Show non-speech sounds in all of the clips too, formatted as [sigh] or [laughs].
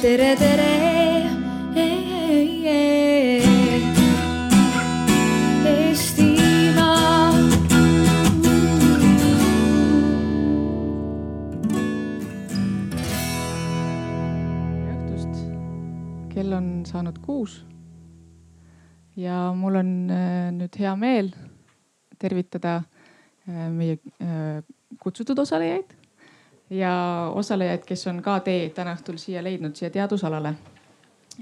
tere, tere. Kell on saanud kuus. ja mul on äh, nüüd hea meel tervitada äh, meie äh, kutsutud osalejaid ja osalejaid, kes on ka tee täna õhtul siia leidnud, siia teadusalale.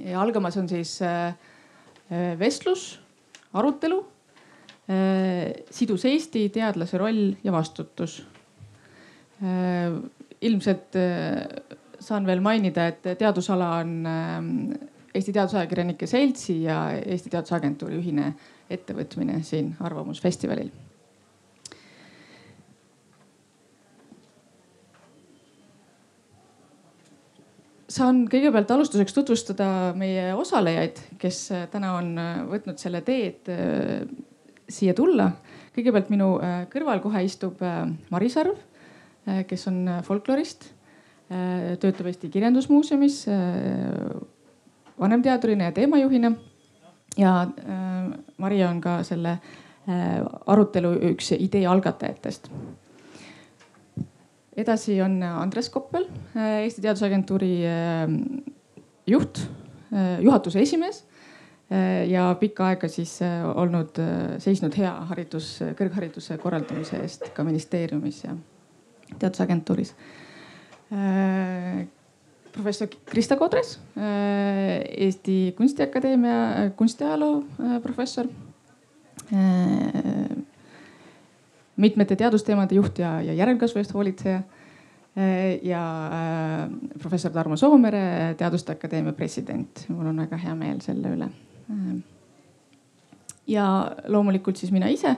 ja algamas on siis vestlus, arutelu. sidus Eesti, teadlase roll ja vastutus. ilmselt saan veel mainida, et teadusala on Eesti Teadusajakirjanike Seltsi ja Eesti Teadusagentuuri ühine ettevõtmine siin Arvamusfestivalil. Saan kõigepealt alustuseks tutvustada meie osalejaid, kes täna on võtnud selle tee, et siia tulla. kõigepealt minu kõrval kohe istub Maris Arv, kes on folklorist, töötab Eesti Kirjandusmuuseumis vanemteadurina ja teemajuhina. ja Maria on ka selle arutelu üks idee algatajatest edasi on Andres Koppel, Eesti Teadusagentuuri juht, juhatuse esimees ja pikka aega siis olnud, seisnud hea haridus, kõrghariduse korraldamise eest ka ministeeriumis ja teadusagentuuris. professor Krista Kodres, Eesti Kunstiakadeemia kunstiajaloo professor mitmete teadusteemade juht ja, ja järelkasvu eest hoolitseja. ja äh, professor Tarmo Soomere, Teaduste Akadeemia president. mul on väga hea meel selle üle. ja loomulikult siis mina ise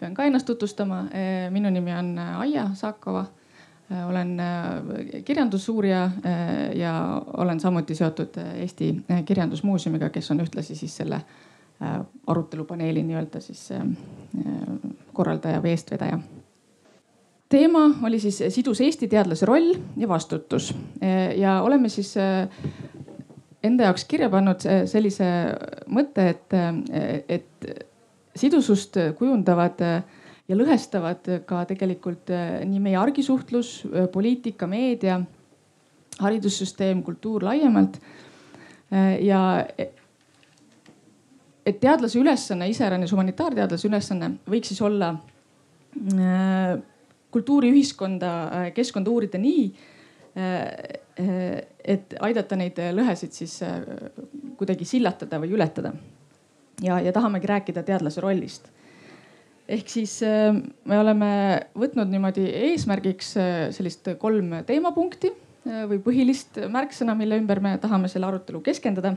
pean ka ennast tutvustama. minu nimi on Aija Saakova olen kirjandusuurija ja olen samuti seotud Eesti Kirjandusmuuseumiga, kes on ühtlasi siis selle arutelupaneeli nii-öelda siis korraldaja või eestvedaja. teema oli siis sidus Eesti teadlase roll ja vastutus ja oleme siis enda jaoks kirja pannud sellise mõtte, et, et sidusust kujundavad ja lõhestavad ka tegelikult nii meie argisuhtlus, poliitika, meedia, haridussüsteem, kultuur laiemalt. ja et teadlase ülesanne, iseäranis humanitaarteadlase ülesanne võiks siis olla äh, kultuuriühiskonda, äh, keskkonda uurida nii, äh, et aidata neid lõhesid siis kuidagi sillatada või ületada. ja, ja tahamegi rääkida teadlase rollist. ehk siis me oleme võtnud niimoodi eesmärgiks sellist kolm teemapunkti või põhilist märksõna, mille ümber me tahame selle arutelu keskenduda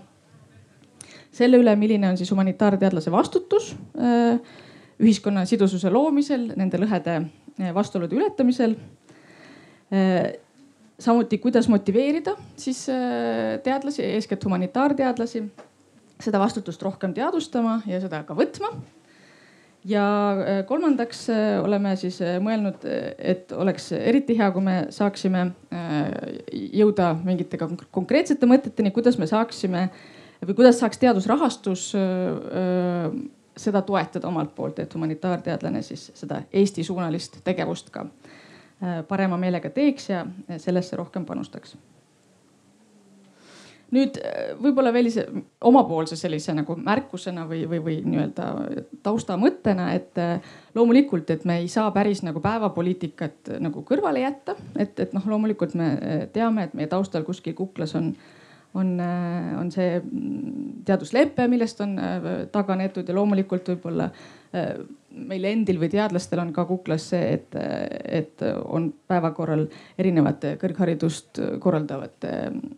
selle üle, milline on siis humanitaarteadlase vastutus äh, ühiskonna sidususe loomisel, nende lõhede äh, vastuolude ületamisel. Äh, samuti, kuidas motiveerida siis teadlasi, eeskätt humanitaarteadlasi, seda vastutust rohkem teadvustama ja seda ka võtma ja kolmandaks oleme siis mõelnud, et oleks eriti hea, kui me saaksime jõuda mingite konkreetsete mõteteni, kuidas me saaksime või kuidas saaks teadusrahastus seda toetada omalt poolt, et humanitaarteadlane siis seda Eesti-suunalist tegevust ka parema meelega teeks ja sellesse rohkem panustaks. nüüd võib-olla veel ise omapoolse sellise nagu märkusena või, või, või nii-öelda taustamõttena, et loomulikult, et me ei saa päris nagu päevapoliitikat nagu kõrvale jätta, et, et noh, loomulikult me teame, et meie taustal kuskil kuklas on äh, on see mm, teaduslepe, millest on äh, taganetud ja loomulikult võib-olla äh, meil endil või teadlastel on ka kuklas see, et, et on päevakorral erinevate kõrgharidust korraldavate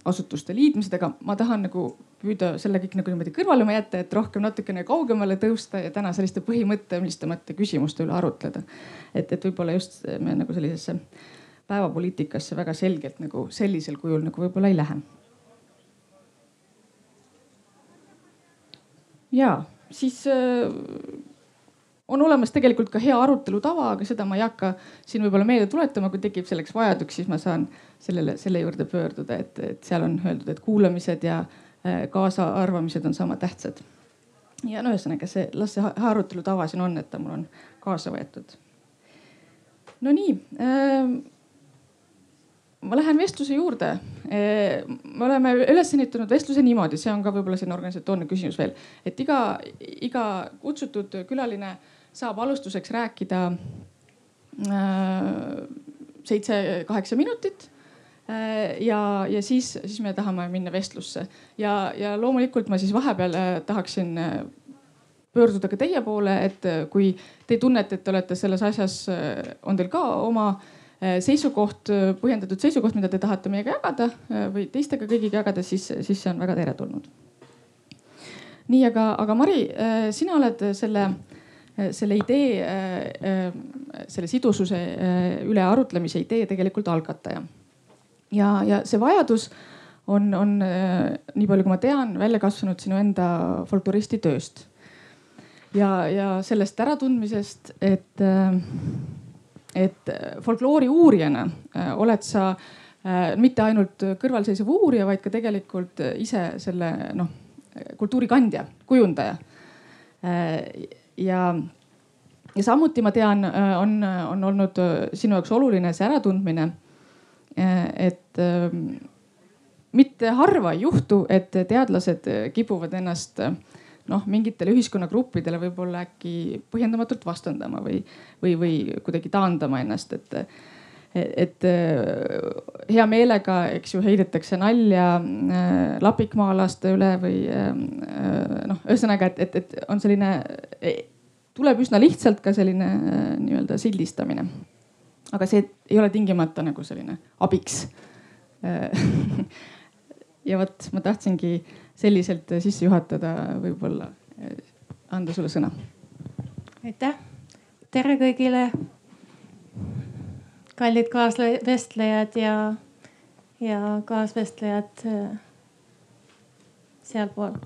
asutuste liitmised, aga ma tahan nagu püüda selle kõik nagu niimoodi kõrvale jätta, et rohkem natukene kaugemale tõusta ja täna selliste põhimõttelisemate küsimuste üle arutleda. et, et võib-olla just me nagu sellisesse päevapoliitikasse väga selgelt nagu sellisel kujul nagu võib-olla ei lähe ja siis äh, on olemas tegelikult ka hea arutelu tava, aga seda ma ei hakka siin võib-olla meelde tuletama, kui tekib selleks vajadus, siis ma saan sellele, selle juurde pöörduda, et, et seal on öeldud, et kuulamised ja äh, kaasaarvamised on sama tähtsad. ja no ühesõnaga see, las see arutelu tava siin on, et ta mul on kaasa võetud. no nii äh, ma lähen vestluse juurde. me oleme üles ehitanud vestluse niimoodi, see on ka võib-olla selline organisatoorne küsimus veel, et iga, iga kutsutud külaline saab alustuseks rääkida seitse-kaheksa minutit ja, ja siis, siis me tahame minna vestlusse ja, ja loomulikult ma siis vahepeal tahaksin pöörduda ka teie poole, et kui te tunnete, et te olete selles asjas, on teil ka oma äh, Äh, seisukoht, äh, põhjendatud seisukoht, mida te tahate meiega jagada äh, või teistega kõigiga jagada, siis, siis see on väga teretulnud. nii, aga, aga Mari, sina oled selle, selle idee, selle sidususe üle arutlemise idee tegelikult algataja. ja, ja see vajadus on, on nii palju, kui ma tean, välja kasvanud sinu enda folkloristi tööst. ja, ja sellest äratundmisest, et et äh, folkloori uurijana äh, oled sa äh, mitte ainult kõrvalseisev uurija, vaid ka tegelikult ise selle noh, kultuuri kandja, kujundaja. ja, ja samuti ma tean, on, on olnud sinu jaoks oluline see äratundmine. et mitte harva ei juhtu, et teadlased kipuvad ennast äh, noh, mingitele ühiskonnagruppidele võib-olla äkki põhjendamatult vastandama või, või, või kuidagi taandama ennast, et et hea meelega, eks ju, heidetakse nalja äh, lapikmaalaste üle või äh, noh, ühesõnaga, et, et, et on selline, tuleb üsna lihtsalt ka selline äh, nii-öelda sildistamine. aga see ei ole tingimata nagu selline abiks [laughs] ja vot ma tahtsingi selliselt sisse juhatada, võib-olla anda sulle sõna. aitäh, tere kõigile. kallid kaasvestlejad ja, ja kaasvestlejad äh, sealpool.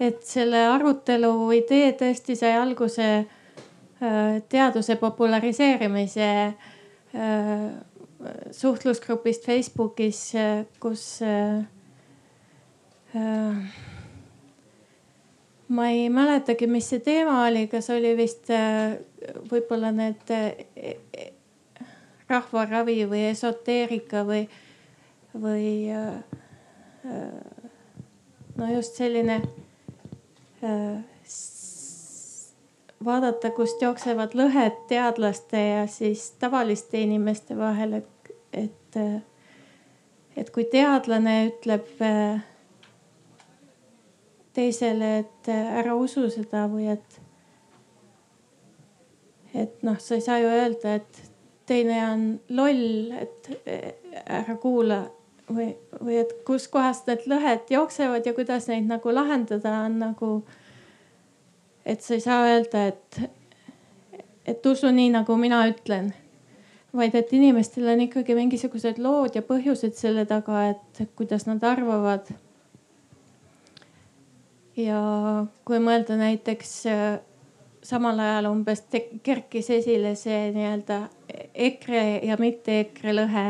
et selle arutelu idee tõesti sai alguse äh, teaduse populariseerimise äh, suhtlusgrupist Facebookis, kus ma ei mäletagi, mis see teema oli, kas oli vist äh, võib-olla need äh, rahvaravi või esoteerika või, või no just selline vaadata, kust jooksevad lõhed teadlaste ja siis tavaliste inimeste vahel, et, et, et kui teadlane ütleb teisele, et äh, ära usu seda või et, et noh, sa ei saa ju öelda, et teine on loll, et äh, ära kuula või, või et kuskohast need lõhed jooksevad ja kuidas neid nagu lahendada on nagu. et sa ei saa öelda, et, et usu nii, nagu mina ütlen, vaid et inimestel on ikkagi mingisugused lood ja põhjused selle taga, et kuidas nad arvavad ja kui mõelda näiteks äh, samal ajal umbes kerkis esile see nii-öelda EKRE ja mitte EKRE lõhe.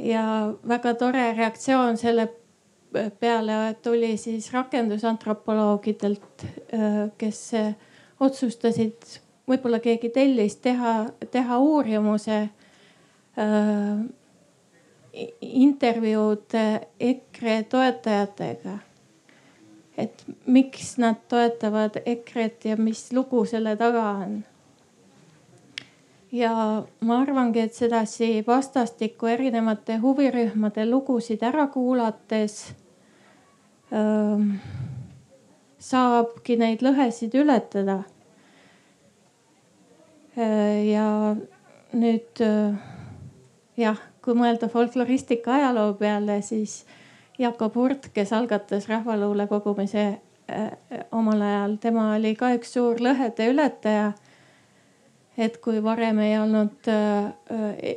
ja väga tore reaktsioon selle peale tuli siis rakendusantropoloogidelt, äh, kes äh, otsustasid, võib-olla keegi tellis teha, teha uurimuse intervjuud EKRE toetajatega. et miks nad toetavad EKRE-t ja mis lugu selle taga on. ja ma arvangi, et sedasi vastastikku erinevate huvirühmade lugusid ära kuulates öö, saabki neid lõhesid ületada. ja nüüd jah kui mõelda folkloristika ajaloo peale, siis Jakob Hurt, kes algatas rahvaluule kogumise äh, omal ajal, tema oli ka üks suur lõhede ületaja. et kui varem ei olnud äh,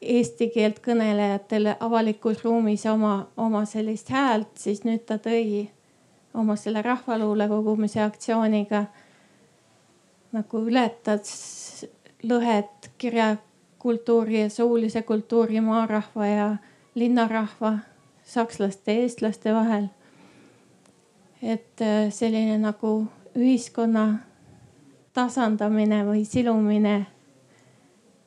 eesti keelt kõnelejatel avalikus ruumis oma, oma sellist häält, siis nüüd ta tõi oma selle rahvaluule kogumise aktsiooniga nagu ületad lõhet kirjakultuuri ja suulise kultuuri maarahva ja linnarahva, sakslaste, eestlaste vahel. et äh, selline nagu ühiskonna tasandamine või silumine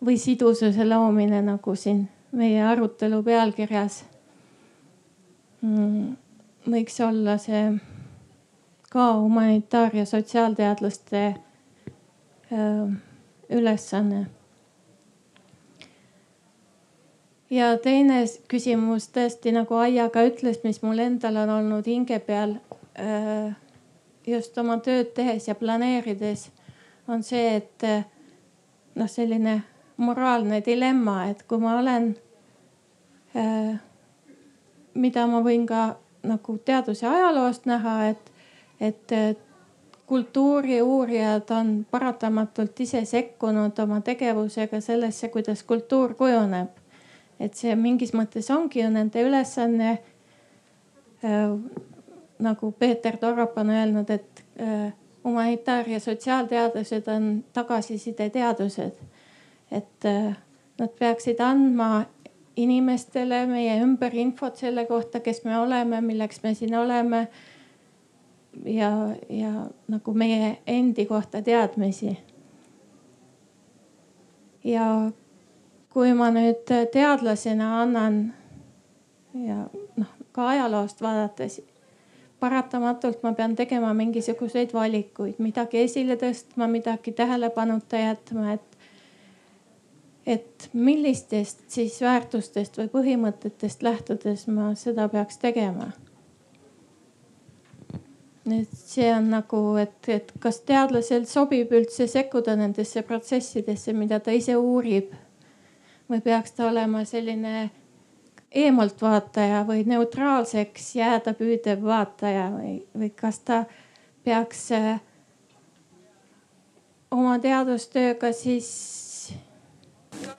või sidususe loomine, nagu siin meie arutelu pealkirjas mm, võiks olla see ka humanitaar- ja sotsiaalteadlaste äh, ülesanne. Ja teine küsimus tõesti nagu Aija ka ütles, mis mul endal on olnud hinge peal äh, just oma tööd tehes ja planeerides, on see, et äh, noh, selline moraalne dilemma, et kui ma olen, mida ma võin ka nagu teaduse ajaloost näha, et, et kultuuriuurijad on paratamatult ise sekkunud oma tegevusega sellesse, kuidas kultuur kujuneb. Et see mingis mõttes ongi ju nende ülesanne äh,. nagu Peeter Torrap on öelnud, et äh, humanitaar- ja sotsiaalteadused on tagasisideteadused. et äh, nad peaksid andma inimestele meie ümber infot selle kohta, kes me oleme, milleks me siin oleme ja, ja nagu meie endi kohta teadmisi. ja kui ma nüüd teadlasena annan ja noh, ka ajaloost vaadates paratamatult ma pean tegema mingisuguseid valikuid, midagi esile tõstma, midagi tähelepanuta jätma, et et millistest siis väärtustest või põhimõtetest lähtudes ma seda peaks tegema et see on nagu, et, et kas teadlasel sobib üldse sekkuda nendesse protsessidesse, mida ta ise uurib. Või peaks ta olema selline eemaltvaataja või neutraalseks jääda püüdev vaataja või, või kas ta peaks äh, oma teadustööga siis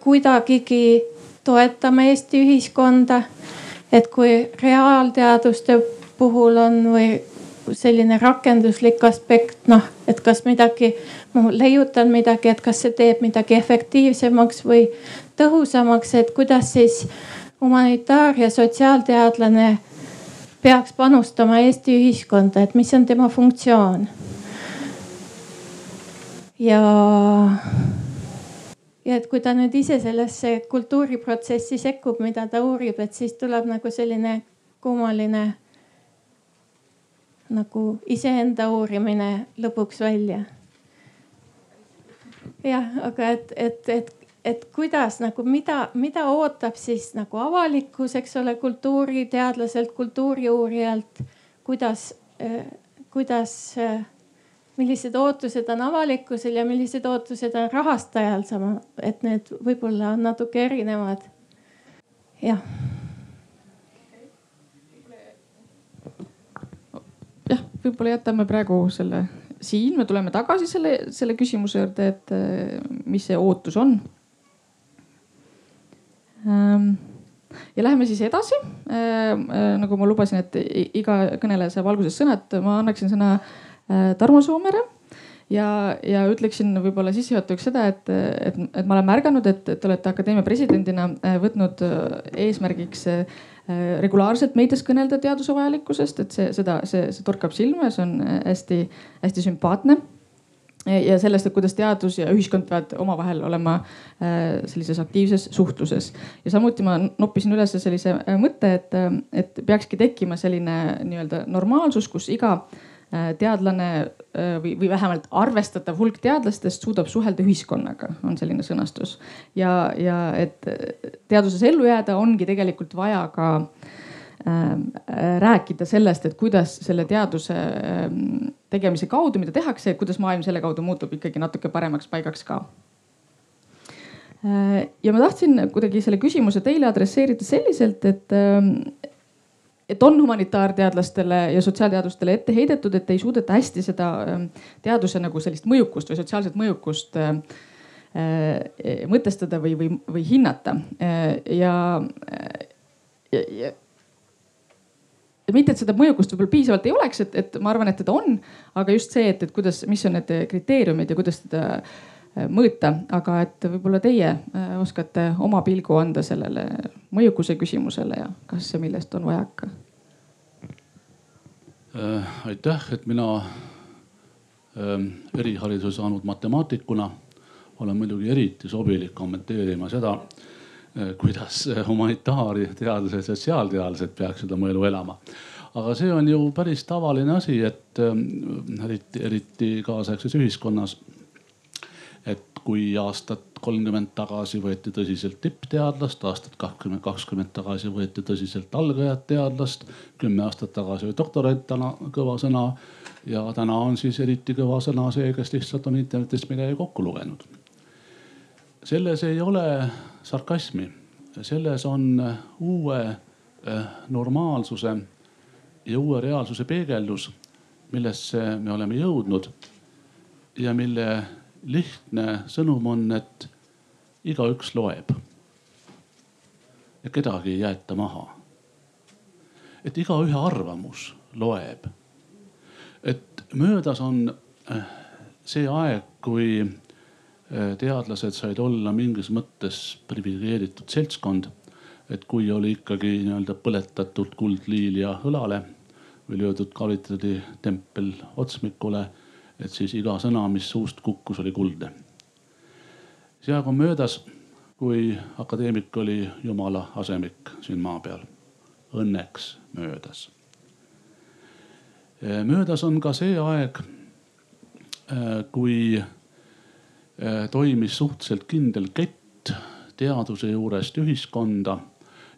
kuidagigi toetama Eesti ühiskonda. et kui reaalteaduste puhul on või selline rakenduslik aspekt, noh, et kas midagi, ma leiutan midagi, et kas see teeb midagi efektiivsemaks või tõhusamaks, et kuidas siis humanitaar- ja sotsiaalteadlane peaks panustama Eesti ühiskonda, et mis on tema funktsioon. ja, ja et kui ta nüüd ise sellesse kultuuriprotsessi sekkub, mida ta uurib, et siis tuleb nagu selline kummaline nagu iseenda uurimine lõpuks välja. jah, aga et, et, et, et kuidas nagu, mida, mida ootab siis nagu avalikkus, eks ole, kultuuriteadlaselt, kultuuriuurijalt, kuidas, kuidas, millised ootused on avalikkusel ja millised ootused on rahastajal sama, et need võib-olla on natuke erinevad. jah jah, võib-olla jätame praegu selle siin, me tuleme tagasi selle, selle küsimuse juurde, et äh, mis see ootus on. Ähm, ja läheme siis edasi. Äh, äh, nagu ma lubasin, et iga kõneleja saab alguses sõna, et ma annaksin sõna Tarmo Soomere ja, ja ütleksin võib-olla sissejuhatuseks seda, et, et, et ma olen märganud, et te olete akadeemia presidendina võtnud eesmärgiks regulaarselt meedias kõnelda teaduse vajalikkusest, et see, seda, see, see torkab silma ja see on hästi-hästi sümpaatne ja sellest, et kuidas teadus ja ühiskond peavad omavahel olema äh, sellises aktiivses suhtluses. ja samuti ma noppisin üles sellise mõtte, et, et peakski tekkima selline nii-öelda normaalsus, kus iga äh, Äh, teadlane äh, või, või vähemalt arvestatav hulk teadlastest suudab suhelda ühiskonnaga, on selline sõnastus. ja, ja et teaduses ellu jääda, ongi tegelikult vaja ka äh, rääkida sellest, et kuidas selle teaduse äh, tegemise kaudu, mida tehakse, kuidas maailm selle kaudu muutub ikkagi natuke paremaks paigaks ka. Äh, ja ma tahtsin kuidagi selle küsimuse teile adresseerida selliselt, et, ähm, et on humanitaarteadlastele ja sotsiaalteadustele ette heidetud, et ei suudeta hästi seda ähm, teaduse nagu sellist mõjukust või sotsiaalset mõjukust äh, äh, mõtestada või, või, või hinnata. Äh, ja, ja, ja mitte, et seda mõjukust võib-olla piisavalt ei oleks, et, et ma arvan, et teda on, aga just see, et, et kuidas, mis on need kriteeriumid ja kuidas teda äh, mõõta, aga et võib-olla teie äh, oskate oma pilgu anda sellele mõjukuse küsimusele ja kas ja millest on vajaka? Äh, aitäh, et mina ähm, erihariduse saanud matemaatikuna olen muidugi eriti sobilik kommenteerima seda Eh, kuidas humanitaarteadlased, sotsiaalteadlased peaksid oma elu elama. aga see on ju päris tavaline asi, et eh, eriti, eriti kaasaegses ühiskonnas. et kui aastat kolmkümmend tagasi võeti tõsiselt tippteadlast, aastat kakskümmend, kakskümmend tagasi võeti tõsiselt algajat teadlast, kümme aastat tagasi oli doktorant täna kõva sõna ja täna on siis eriti kõva sõna see, kes lihtsalt on internetist midagi kokku lugenud selles ei ole sarkasmi, selles on uue eh, normaalsuse ja uue reaalsuse peegeldus, millesse me oleme jõudnud ja mille lihtne sõnum on, et igaüks loeb. ja kedagi ei jäeta maha. et igaühe arvamus loeb. et möödas on eh, see aeg, kui Äh, teadlased said olla mingis mõttes priviligeeritud seltskond. et kui oli ikkagi nii-öelda põletatud kuldliilja õlale või löödud kvaliteeditempel otsmikule, et siis iga sõna, mis suust kukkus, oli kuldne. see aeg on möödas, kui akadeemik oli jumala asemik siin maa peal. Õnneks möödas. Äh, möödas on ka see aeg, äh, kui Äh, toimis suhteliselt kindel kett teaduse juurest ühiskonda.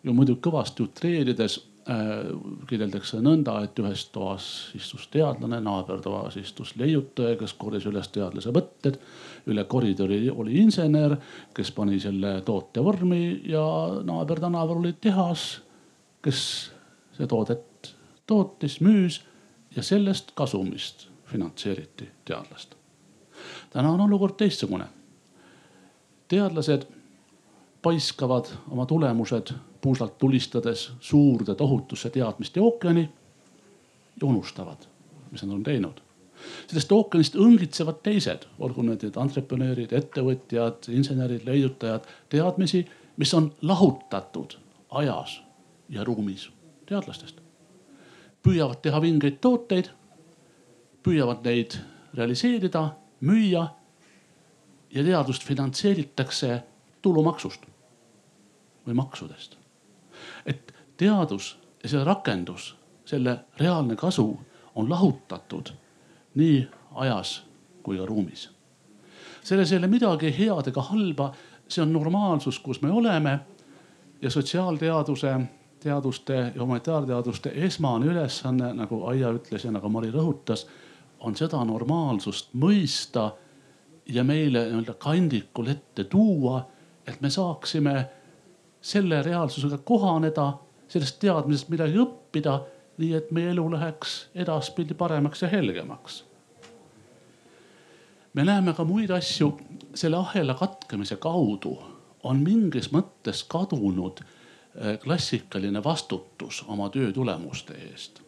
ju muidu kõvasti utreerides äh, kirjeldatakse nõnda, et ühes toas istus teadlane, naabertoas istus leiutaja, kes korjas üles teadlase võtted. üle koridori oli insener, kes pani selle toote vormi ja naabertänaval oli tehas, kes see toodet tootis, müüs ja sellest kasumist finantseeriti teadlast täna on olukord teistsugune. teadlased paiskavad oma tulemused puusalt tulistades suurde tohutusse teadmiste ookeani ja unustavad, mis nad on teinud. sellest ookeanist õngitsevad teised, olgu need need entreprenöörid, ettevõtjad, insenerid, leiutajad, teadmisi, mis on lahutatud ajas ja ruumis teadlastest. püüavad teha vingeid tooteid, püüavad neid realiseerida müüa ja teadust finantseeritakse tulumaksust või maksudest. et teadus ja selle rakendus, selle reaalne kasu on lahutatud nii ajas kui ka ruumis. selles ei ole midagi head ega halba, see on normaalsus, kus me oleme ja sotsiaalteaduse, teaduste ja humanitaarteaduste esmane ülesanne, nagu Aija ütles ja nagu Mari rõhutas on seda normaalsust mõista ja meile nii-öelda kandikul ette tuua, et me saaksime selle reaalsusega kohaneda, sellest teadmisest midagi õppida, nii et meie elu läheks edaspidi paremaks ja helgemaks. me näeme ka muid asju, selle ahela katkemise kaudu on mingis mõttes kadunud eh, klassikaline vastutus oma töö tulemuste eest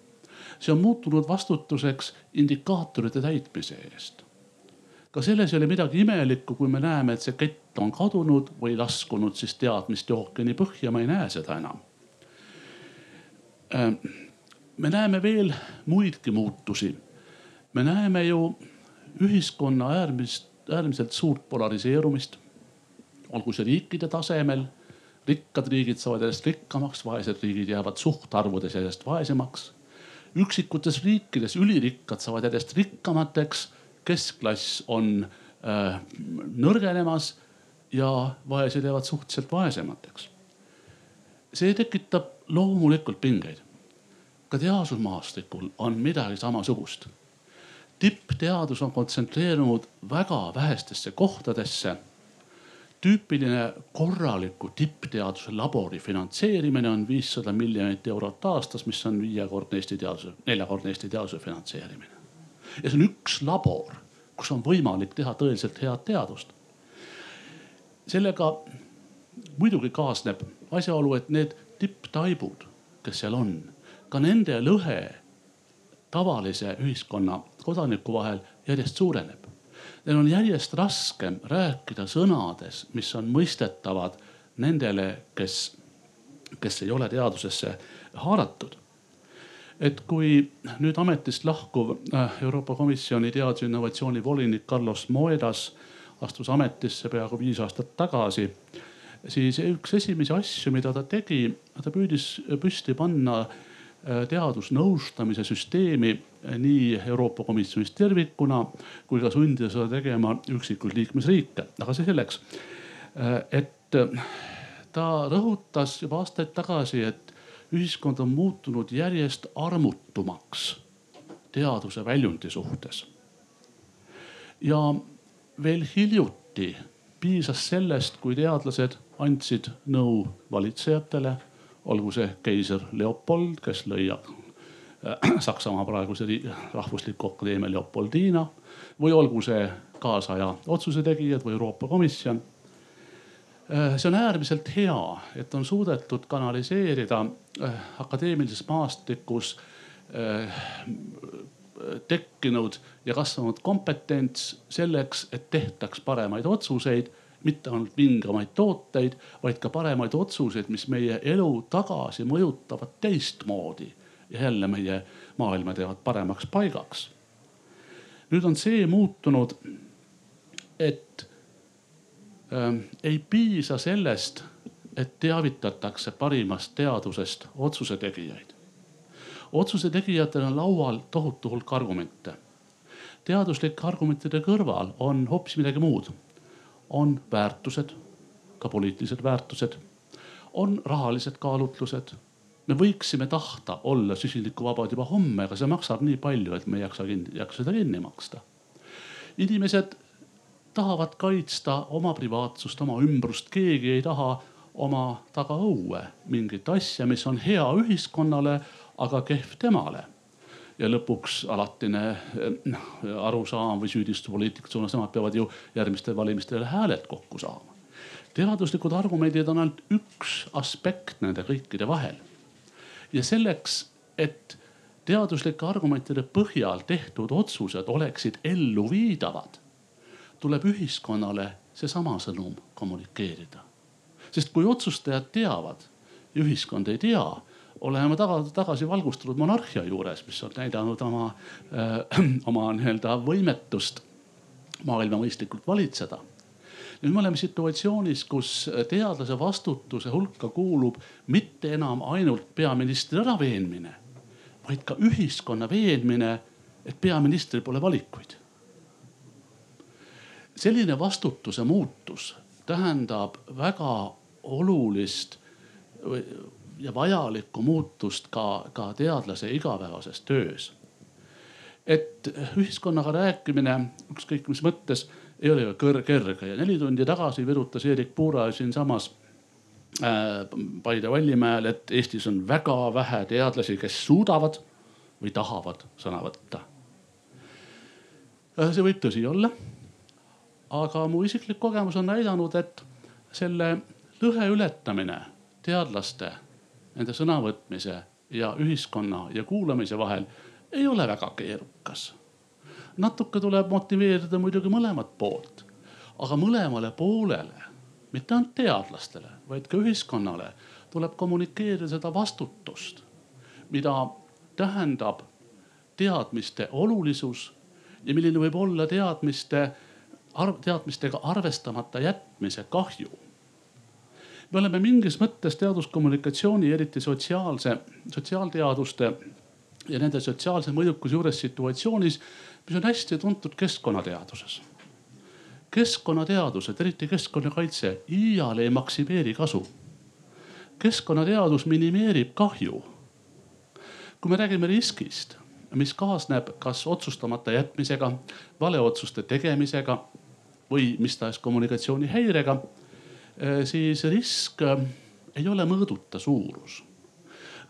see on muutunud vastutuseks indikaatorite täitmise eest. ka selles ei ole midagi imelikku, kui me näeme, et see kett on kadunud või laskunud siis teadmiste ookeani põhja, ma ei näe seda enam. Äh, me näeme veel muidki muutusi. me näeme ju ühiskonna äärmist, äärmiselt suurt polariseerumist. olgu see riikide tasemel rikkad riigid saavad järjest rikkamaks, vaesed riigid jäävad suhtarvudes järjest vaesemaks üksikutes riikides ülirikkad saavad järjest rikkamateks, keskklass on äh, nõrgenemas ja vaesed jäävad suhteliselt vaesemateks. see tekitab loomulikult pingeid. ka teadusmaastikul on midagi samasugust. tippteadus on kontsentreerunud väga vähestesse kohtadesse tüüpiline korraliku tippteaduse labori finantseerimine on viissada miljonit eurot aastas, mis on viiekordne Eesti teaduse, neljakordne Eesti teaduse finantseerimine. ja see on üks labor, kus on võimalik teha tõeliselt head teadust. sellega muidugi kaasneb asjaolu, et need tipptaibud, kes seal on, ka nende lõhe tavalise ühiskonna kodaniku vahel järjest suureneb. Neil on järjest raskem rääkida sõnades, mis on mõistetavad nendele, kes, kes ei ole teadusesse haaratud. Et kui nüüd ametist lahkuv äh, Euroopa Komisjoni teaduse innovatsiooni volinik Carlos Moedas astus ametisse peaaegu viis aastat tagasi, siis üks esimesi asju, mida ta tegi, ta püüdis püsti panna teadusnõustamise süsteemi nii Euroopa Komisjonis tervikuna kui ka sundida seda tegema üksikuid liikmesriike, aga see selleks. Äh, et ta rõhutas juba aastaid tagasi, et ühiskond on muutunud järjest armutumaks teaduse väljundi suhtes. ja veel hiljuti piisas sellest, kui teadlased andsid nõu valitsejatele, olgu see keiser Leopold, kes lõi äh, [clears throat] Saksamaa praeguse rahvusliku akadeemia Leopoldina või olgu see kaasaja otsuse tegijad või Euroopa Komisjon. Äh, see on äärmiselt hea, et on suudetud kanaliseerida äh, akadeemilises maastikus tekkinud ja kasvanud kompetents selleks, et tehtaks paremaid otsuseid, mitte ainult vingemaid tooteid, vaid ka paremaid otsuseid, mis meie elu tagasi mõjutavad teistmoodi ja jälle meie maailma teevad paremaks paigaks. nüüd on see muutunud, et äh, ei piisa sellest, et teavitatakse parimast teadusest otsuse tegijaid otsuse tegijatel on laual tohutu hulk argumente. teaduslike argumentide kõrval on hoopis midagi muud. On väärtused, ka poliitilised väärtused, on rahalised kaalutlused. me võiksime tahta olla süsinikuvabad juba homme, aga see maksab nii palju, et me ei jaksa, jaksa seda kinni maksta. inimesed tahavad kaitsta oma privaatsust, oma ümbrust, keegi ei taha oma tagaõue mingit asja, mis on hea ühiskonnale aga kehv temale. Ja lõpuks alatine noh arusaam või süüdistus poliitikute suunas, nemad peavad ju järgmistel valimistel hääled kokku saama. teaduslikud argumendid on ainult üks aspekt nende kõikide vahel. ja selleks, et teaduslike argumentide põhjal tehtud otsused oleksid elluviidavad, tuleb ühiskonnale seesama sõnum kommunikeerida. sest kui otsustajad teavad ja ühiskond ei tea oleme taga, tagasi valgustunud monarhia juures, mis on näidanud oma äh,, [clears throat] oma nii-öelda võimetust maailma mõistlikult valitseda. nüüd me oleme situatsioonis, kus teadlase vastutuse hulka kuulub mitte enam ainult peaministri äraveenmine, vaid ka ühiskonna veenmine, et peaministril pole valikuid. selline vastutuse muutus tähendab väga olulist ja vajalikku muutust ka, ka teadlase igapäevases töös. et ühiskonnaga rääkimine ükskõik mis mõttes ei ole ju kerge ja neli tundi tagasi virutas Eerik Puura siinsamas äh, Paide Vallimäel, et Eestis on väga vähe teadlasi, kes suudavad või tahavad sõna võtta. Äh, see võib tõsi olla. aga mu isiklik kogemus on näidanud, et selle lõhe ületamine teadlaste nende sõnavõtmise ja ühiskonna ja kuulamise vahel ei ole väga keerukas. natuke tuleb motiveerida muidugi mõlemat poolt, aga mõlemale poolele, mitte ainult teadlastele, vaid ka ühiskonnale tuleb kommunikeerida seda vastutust, mida tähendab teadmiste olulisus ja milline võib olla teadmiste, teadmistega arvestamata jätmise kahju me oleme mingis mõttes teaduskommunikatsiooni, eriti sotsiaalse, sotsiaalteaduste ja nende sotsiaalse mõjukuse juures situatsioonis, mis on hästi tuntud keskkonnateaduses. keskkonnateadused, eriti keskkonnakaitse, iial ei maksimeeri kasu. keskkonnateadus minimeerib kahju. kui me räägime riskist, mis kaasneb kas otsustamata jätmisega, valeotsuste tegemisega või mis tahes kommunikatsioonihäirega siis risk äh, ei ole mõõduta suurus.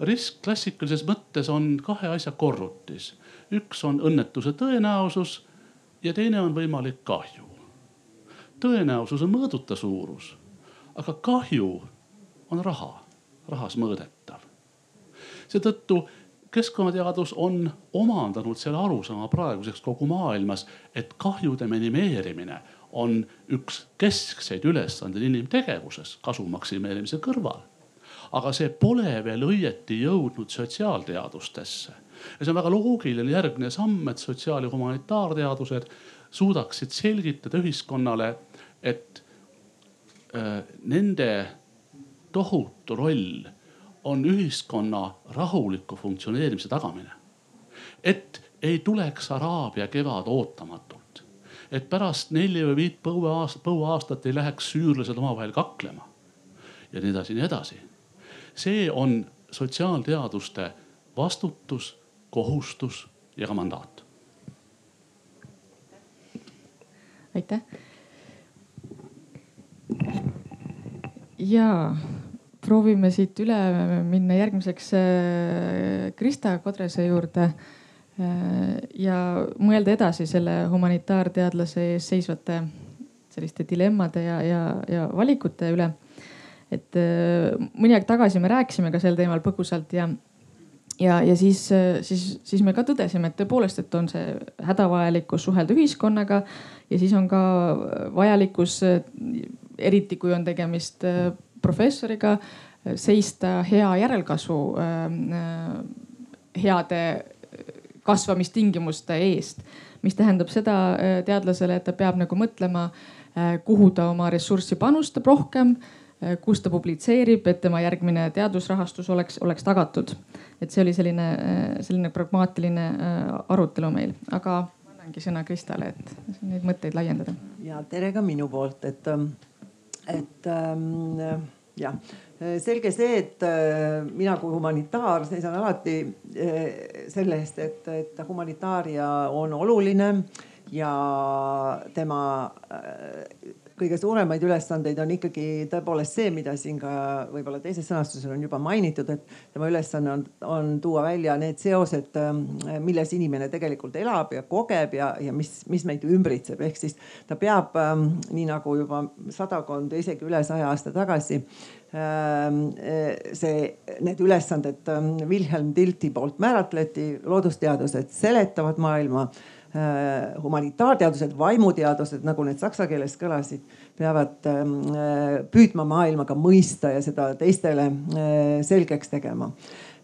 risk klassikalises mõttes on kahe asja korrutis. üks on õnnetuse tõenäosus ja teine on võimalik kahju. tõenäosus on mõõduta suurus, aga kahju on raha, rahas mõõdetav. seetõttu keskkonnateadus on omandanud selle arusaama praeguseks kogu maailmas, et kahjude minimeerimine on üks keskseid ülesandeid inimtegevuses kasu maksimeerimise kõrval. aga see pole veel õieti jõudnud sotsiaalteadustesse ja see on väga loogiline järgmine samm, et sotsiaal- ja humanitaarteadused suudaksid selgitada ühiskonnale, et äh, nende tohutu roll on ühiskonna rahuliku funktsioneerimise tagamine. et ei tuleks Araabia kevad ootamatult, et pärast neli või viit põueaastat, põuaastat ei läheks süürlased omavahel kaklema ja nii edasi, nii edasi. see on sotsiaalteaduste vastutus, kohustus ja ka mandaat. aitäh. ja proovime siit üle minna järgmiseks äh, Krista Kodrese juurde. Äh, ja mõelda edasi selle humanitaarteadlase ees seisvate selliste dilemmade ja, ja, ja valikute üle. et äh, mõni aeg tagasi me rääkisime ka sel teemal põgusalt ja, ja, ja siis, siis, siis me ka tõdesime, et tõepoolest, et on see hädavajalikkus suhelda ühiskonnaga ja siis on ka vajalikkus, eriti kui on tegemist professoriga seista hea järelkasvu, heade kasvamistingimuste eest. mis tähendab seda teadlasele, et ta peab nagu mõtlema, kuhu ta oma ressurssi panustab rohkem, kus ta publitseerib, et tema järgmine teadusrahastus oleks, oleks tagatud. et see oli selline, selline pragmaatiline arutelu meil, aga annangi sõna Kristale, et neid mõtteid laiendada. ja tere ka minu poolt, et, et ähm, jah, selge see, et äh, mina kui humanitaar seisan alati äh, selle eest, et, et humanitaaria on oluline ja tema äh, kõige suuremaid ülesandeid on ikkagi tõepoolest see, mida siin ka võib-olla teises sõnastuses on juba mainitud, et tema ülesanne on, on tuua välja need seosed, milles inimene tegelikult elab ja kogeb ja, ja mis, mis meid ümbritseb, ehk siis ta peab nii nagu juba sadakond isegi üle saja aasta tagasi see, need ülesanded Wilhelm Tilti poolt määratleti, loodusteadused seletavad maailma humanitaarteadused, vaimuteadused, nagu need saksa keeles kõlasid, peavad ähm, äh, püüdma maailma ka mõista ja seda teistele äh, selgeks tegema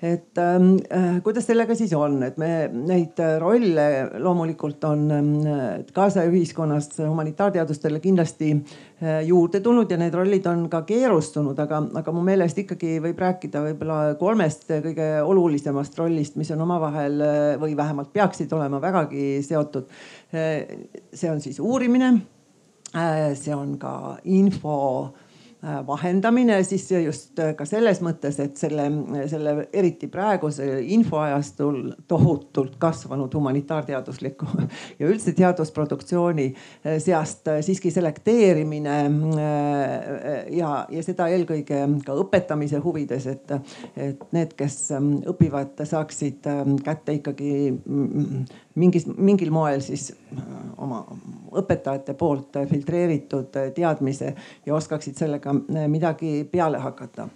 et ähm, äh, kuidas sellega siis on, et me neid rolle loomulikult on äh, kaasaja ühiskonnas humanitaarteadustele kindlasti äh, juurde tulnud ja need rollid on ka keerustunud, aga, aga mu meelest ikkagi võib rääkida võib-olla kolmest kõige olulisemast rollist, mis on omavahel äh, või vähemalt peaksid olema vägagi seotud. Äh, see on siis uurimine. Äh, see on ka info Äh, vahendamine, siis just äh, ka selles mõttes, et selle, selle eriti praegusel infoajastul tohutult kasvanud humanitaarteadusliku [laughs] ja üldse teadusproduktsiooni äh, seast siiski selekteerimine ja, ja seda eelkõige ka õpetamise huvides, et, et need, kes ähm, õpivad, saaksid ähm, kätte ikkagi mm, mingis, mingil moel siis oma õpetajate poolt filtreeritud teadmise ja oskaksid sellega midagi peale hakata.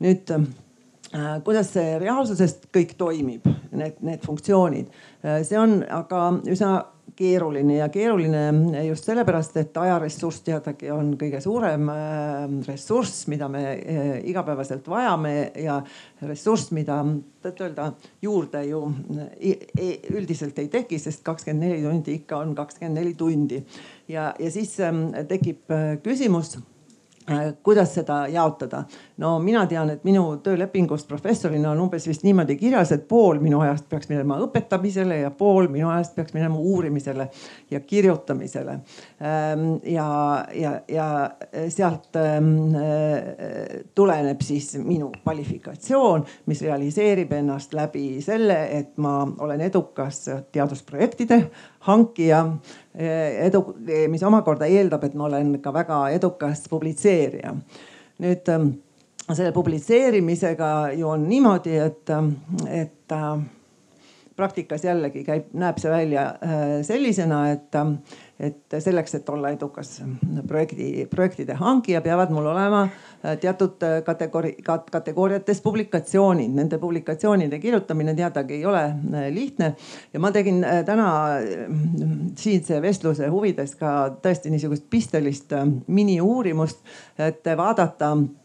nüüd äh, kuidas see reaalsusest kõik toimib, need, need funktsioonid, äh, see on aga üsna keeruline ja keeruline just sellepärast, et ajaressurss teadagi on kõige suurem äh, ressurss, mida me igapäevaselt vajame ja ressurss, mida tõtt-öelda juurde ju üldiselt ei teki, sest kakskümmend neli tundi ikka on kakskümmend neli tundi. ja, ja siis ähm, tekib küsimus Äh, kuidas seda jaotada? no mina tean, et minu töölepingus professorina on umbes vist niimoodi kirjas, et pool minu ajast peaks minema õpetamisele ja pool minu ajast peaks minema uurimisele ja kirjutamisele. Ähm, ja, ja, ja sealt ähm, äh, tuleneb siis minu kvalifikatsioon, mis realiseerib ennast läbi selle, et ma olen edukas teadusprojektide hankija Eh, edu, mis omakorda eeldab, et ma olen ka väga edukas publitseerija. nüüd ähm, selle publitseerimisega ju on niimoodi, et, et praktikas jällegi käib, näeb see välja sellisena, et, et selleks, et olla edukas projekti, projektide hankija, peavad mul olema teatud kategoori, kategooriates publikatsioonid. Nende publikatsioonide kirjutamine teadagi ei ole lihtne ja ma tegin täna siinse vestluse huvides ka tõesti niisugust pistelist miniuurimust, et vaadata Äh,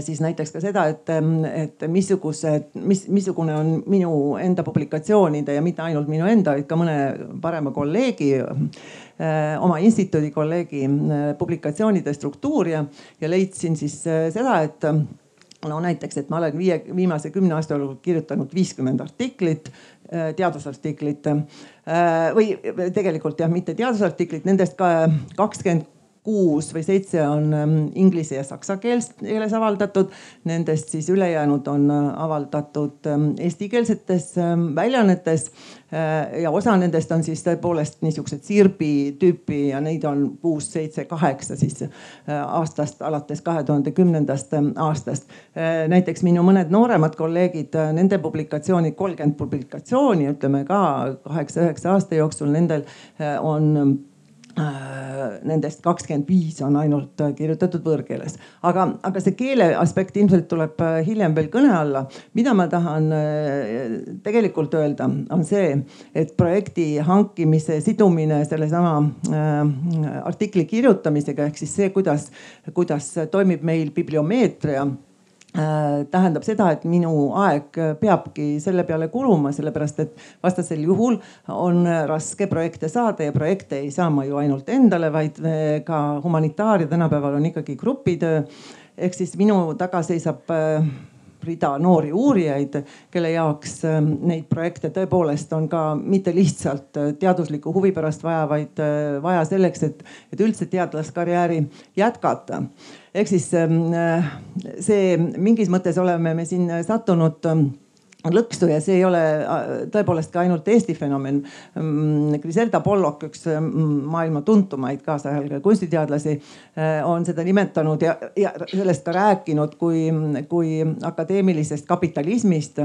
siis näiteks ka seda, et, ähm, et missugused, mis, missugune on minu enda publikatsioonide ja mitte ainult minu enda, vaid ka mõne parema kolleegi äh, oma instituudi kolleegi äh, publikatsioonide struktuur. Ja, ja leidsin siis seda, et no näiteks, et ma olen viie, viimase kümne aasta jooksul kirjutanud viiskümmend artiklit, teadusartiklit või tegelikult jah, mitte teadusartiklit, nendest ka kakskümmend kuus või seitse on ähm, inglise ja saksa keeles avaldatud. Nendest siis ülejäänud on äh, avaldatud ähm, eestikeelsetes ähm, väljaannetes. Äh, ja osa nendest on siis tõepoolest niisugused sirbi tüüpi ja neid on kuus, seitse, kaheksa siis äh, aastast alates kahe tuhande kümnendast aastast. näiteks minu mõned nooremad kolleegid, nende publikatsioonid, kolmkümmend publikatsiooni, ütleme ka kaheksa-üheksa aasta jooksul, nendel on nendest kakskümmend viis on ainult äh, kirjutatud võõrkeeles, aga, aga see keele aspekt ilmselt tuleb äh, hiljem veel kõne alla. mida ma tahan tegelikult öelda, on see, et projekti hankimise sidumine sellesama artikli kirjutamisega ehk siis see, kuidas, kuidas toimib meil bibliomeetria Äh, tähendab seda, et minu aeg peabki selle peale kuluma, sellepärast et vastasel juhul on raske projekte saada ja projekte ei saa ma ju ainult endale, vaid äh, ka humanitaaria tänapäeval on ikkagi grupitöö. ehk siis minu taga seisab äh, rida noori uurijaid, kelle jaoks neid projekte tõepoolest on ka mitte lihtsalt teadusliku huvi pärast vaja, vaid vaja selleks, et, et üldse teadlaskarjääri jätkata. Ehk siis ähm, äh, see mingis mõttes oleme me siin sattunud ähm, lõksu ja see ei ole äh, tõepoolest ka ainult Eesti fenomen. Ähm, Griselda Pollock, üks maailma tuntumaid kaasajal kunstiteadlasi, äh, on seda nimetanud ja, ja sellest ka rääkinud kui, kui akadeemilisest kapitalismist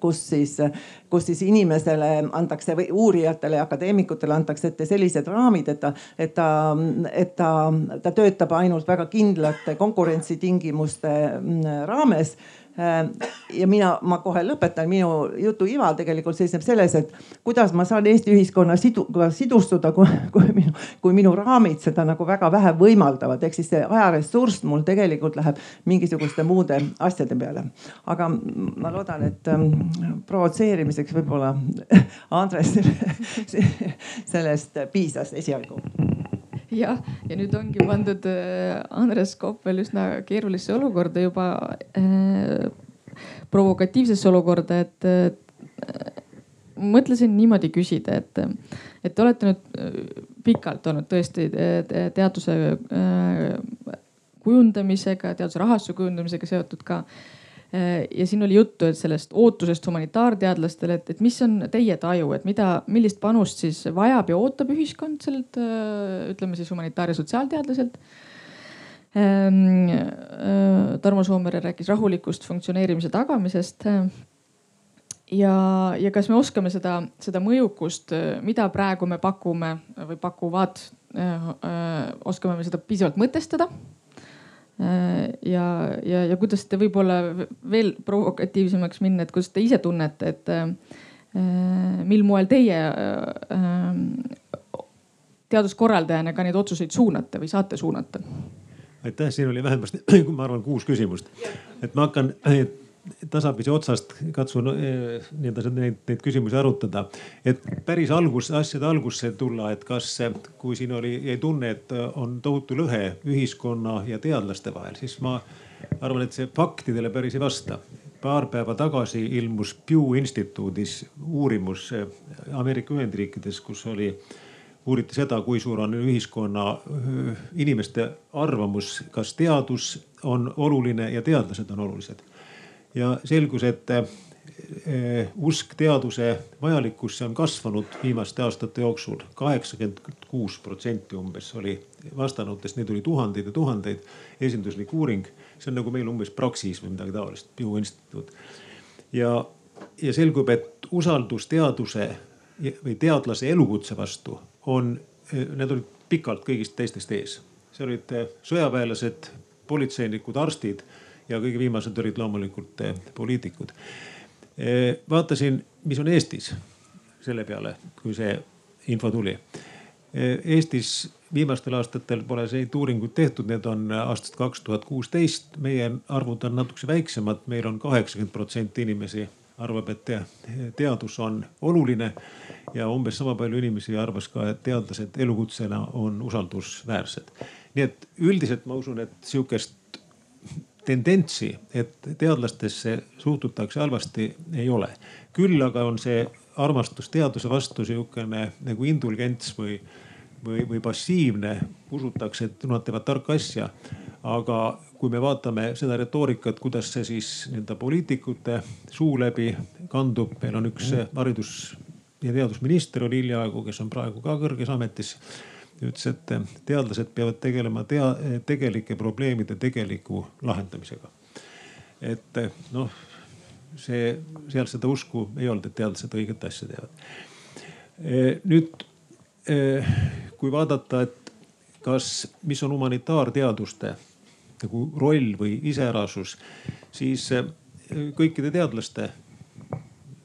kus siis, kus siis inimesele antakse või uurijatele ja akadeemikutele antakse ette sellised raamid, et ta, et ta, et ta, ta töötab ainult väga kindlate konkurentsitingimuste raames Äh, ja mina, ma kohe lõpetan, minu jutu iva tegelikult seisneb selles, et kuidas ma saan Eesti ühiskonna sidu, sidustuda, kui, kui minu, kui minu raamid seda nagu väga vähe võimaldavad, ehk siis see ajaressurss mul tegelikult läheb mingisuguste muude asjade peale. aga ma loodan, et ähm, provotseerimiseks võib-olla Andres [laughs] sellest piisas esialgu jah, ja nüüd ongi pandud äh, Andres Koppel üsna keerulisse olukorda juba äh,, provokatiivsesse olukorda, et äh, mõtlesin niimoodi küsida, et, et te olete nüüd äh, pikalt olnud tõesti teaduse äh, kujundamisega, teaduse rahastuse kujundamisega seotud ka. Äh, ja siin oli juttu, et sellest ootusest humanitaarteadlastele, et, et mis on teie taju, et mida, millist panust siis vajab ja ootab ühiskond sellelt, äh, ütleme siis humanitaar- ja sotsiaalteadlaselt. Ähm, äh, Tarmo Soomere rääkis rahulikust funktsioneerimise tagamisest. ja, ja kas me oskame seda, seda mõjukust, mida praegu me pakume või pakuvad, oskame me seda piisavalt mõtestada Äh, ja, ja, ja kuidas te võib-olla veel provokatiivsemaks minna, et kuidas te ise tunnete, et äh, mil moel teie äh, teaduskorraldajana ka neid otsuseid suunate või saate suunata? aitäh, siin oli vähemasti, [clears throat] ma arvan, kuus küsimust. et ma hakkan tasapisi otsast katsun eh, nii-öelda neid, neid küsimusi arutada. et päris algus, asjade algusse tulla, et kas, kui siin oli, jäi tunne, et on tohutu lõhe ühiskonna ja teadlaste vahel, siis ma arvan, et see faktidele päris ei vasta. paar päeva tagasi ilmus Pew instituudis uurimus eh, Ameerika Ühendriikides, kus oli uuriti seda, kui suur on ühiskonna eh, inimeste arvamus, kas teadus on oluline ja teadlased on olulised ja selgus, et eh, usk teaduse vajalikkusse on kasvanud viimaste aastate jooksul. kaheksakümmend kuus protsenti umbes oli vastanutest, neid oli tuhandeid ja tuhandeid. esinduslik uuring, see on nagu meil umbes Praxis või midagi taolist, Pew instituut. ja, ja selgub, et usaldus teaduse või teadlase elukutse vastu on need olid pikalt kõigist teistest ees. see olid sõjaväelased, politseinikud, arstid ja kõige viimased olid loomulikult poliitikud. vaatasin, mis on Eestis selle peale, kui see info tuli. Eestis viimastel aastatel pole neid uuringuid tehtud, need on aastast kaks tuhat kuusteist. meie arvud on natukese väiksemad, meil on kaheksakümmend protsenti inimesi arvab, et teadus on oluline ja umbes sama palju inimesi arvas ka, et teadlased elukutsena on usaldusväärsed. nii et üldiselt ma usun, et sihukest tendentsi, et teadlastesse suhtutakse halvasti, ei ole. küll aga on see armastus teaduse vastu sihukene nagu indulgents või, või, või passiivne. usutakse, et nad teevad tarka asja. aga kui me vaatame seda retoorikat, kuidas see siis nii-öelda poliitikute suu läbi kandub, meil on üks haridus- ja teadusminister oli hiljaaegu, kes on praegu ka kõrges ametis ütles, et teadlased peavad tegelema tea-, tegelike probleemide tegeliku lahendamisega. et noh, see, seal seda usku ei olnud, et teadlased õiget asja teevad. Nüüd kui vaadata, et kas, mis on humanitaarteaduste nagu roll või iseärasus, siis kõikide teadlaste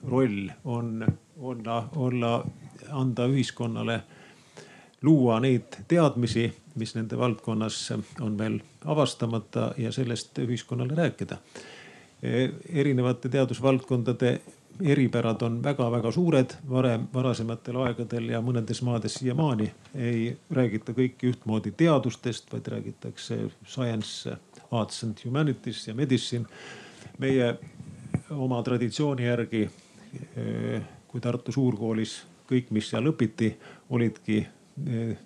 roll on olla, olla, anda ühiskonnale, luua neid teadmisi, mis nende valdkonnas on veel avastamata ja sellest ühiskonnale rääkida erinevate teadusvaldkondade eripärad on väga-väga suured. varem, varasematel aegadel ja mõnedes maades siiamaani ei räägita kõiki ühtmoodi teadustest, vaid räägitakse science, arts and humanities ja medicine. meie oma traditsiooni järgi, kui Tartu Suurkoolis kõik, mis seal õpiti, olidki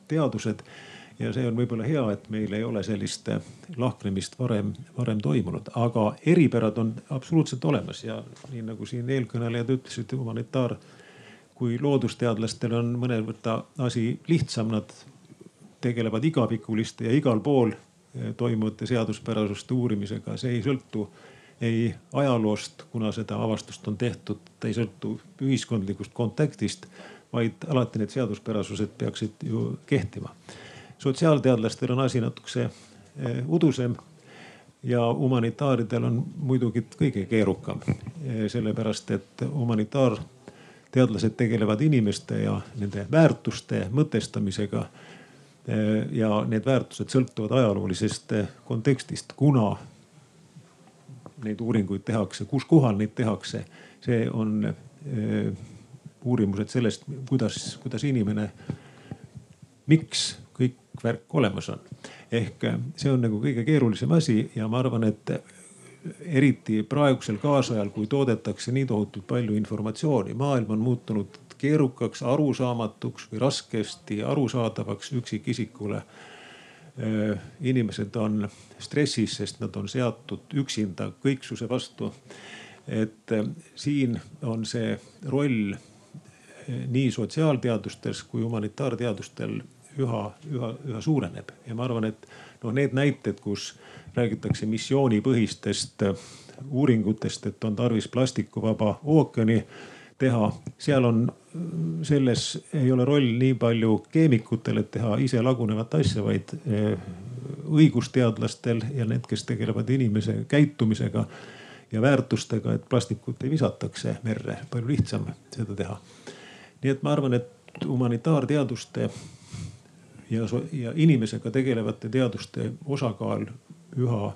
teadused. Ja see on võib-olla hea, et meil ei ole sellist eh, lahknemist varem, varem toimunud, aga eripärad on absoluutselt olemas. Ja nii nagu siin eelkõnelejad ütlesid, humanitaar kui loodusteadlastel on mõnevõrra asi lihtsam, nad tegelevad igavikuliste ja igal pool eh, toimuvate seaduspärasuste uurimisega, see ei sõltu ei ajaloost, kuna seda avastust on tehtud, ta ei sõltu ühiskondlikust kontaktist, vaid alati need seaduspärasused peaksid ju kehtima sotsiaalteadlastel on asi natukese eh, udusem ja humanitaaridel on muidugi kõige keerukam. Eh, sellepärast, et humanitaarteadlased tegelevad inimeste ja nende väärtuste mõtestamisega. Eh, ja need väärtused sõltuvad ajaloolisest kontekstist, kuna neid uuringuid tehakse, kus kohal neid tehakse, see on uurimused sellest, kuidas, kuidas inimene, miks kõik värk olemas on. ehk äh, see on nagu kõige keerulisem asi ja ma arvan, et äh, eriti praegusel kaasajal, kui toodetakse nii tohutult palju informatsiooni, maailm on muutunud keerukaks, arusaamatuks või raskesti arusaadavaks üksikisikule. Äh, inimesed on stressis, sest nad on seatud üksinda kõiksuse vastu. et siin on see roll nii sotsiaalteadustes kui humanitaarteadustel üha, üha, üha suureneb ja ma arvan, et noh, need näited, kus räägitakse missioonipõhistest äh, uuringutest, et on tarvis plastikuvaba ookeani teha, seal on, äh, selles ei ole roll nii palju keemikutel, et teha ise lagunevat asja, vaid äh, õigusteadlastel ja need, kes tegelevad inimese käitumisega ja väärtustega, et plastikut ei visataks merre, palju lihtsam seda teha. Nii et ma arvan, et humanitaarteaduste ja, ja inimesega tegelevate teaduste osakaal üha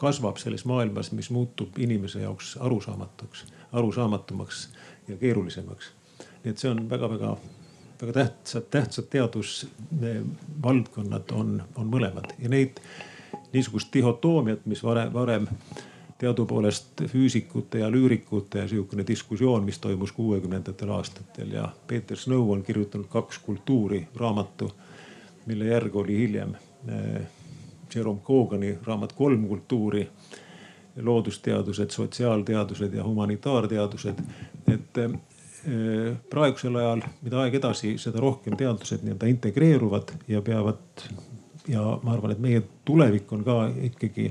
kasvab selles maailmas, mis muutub inimese jaoks arusaamatuks, arusaamatumaks ja keerulisemaks. nii et see on väga-väga, väga tähtsad, tähtsad teadusvaldkonnad on, on mõlemad ja neid niisugust dihotoomiat, mis varem, varem teadupoolest füüsikute ja lüürikute sihukene diskussioon, mis toimus kuuekümnendatel aastatel ja Peeter Snow on kirjutanud kaks kultuuri raamatu mille järg oli hiljem eh, Jerome Cogani raamat Kolm kultuuri, loodusteadused, sotsiaalteadused ja humanitaarteadused. et eh, praegusel ajal, mida aeg edasi, seda rohkem teadused nii-öelda integreeruvad ja peavad ja ma arvan, et meie tulevik on ka ikkagi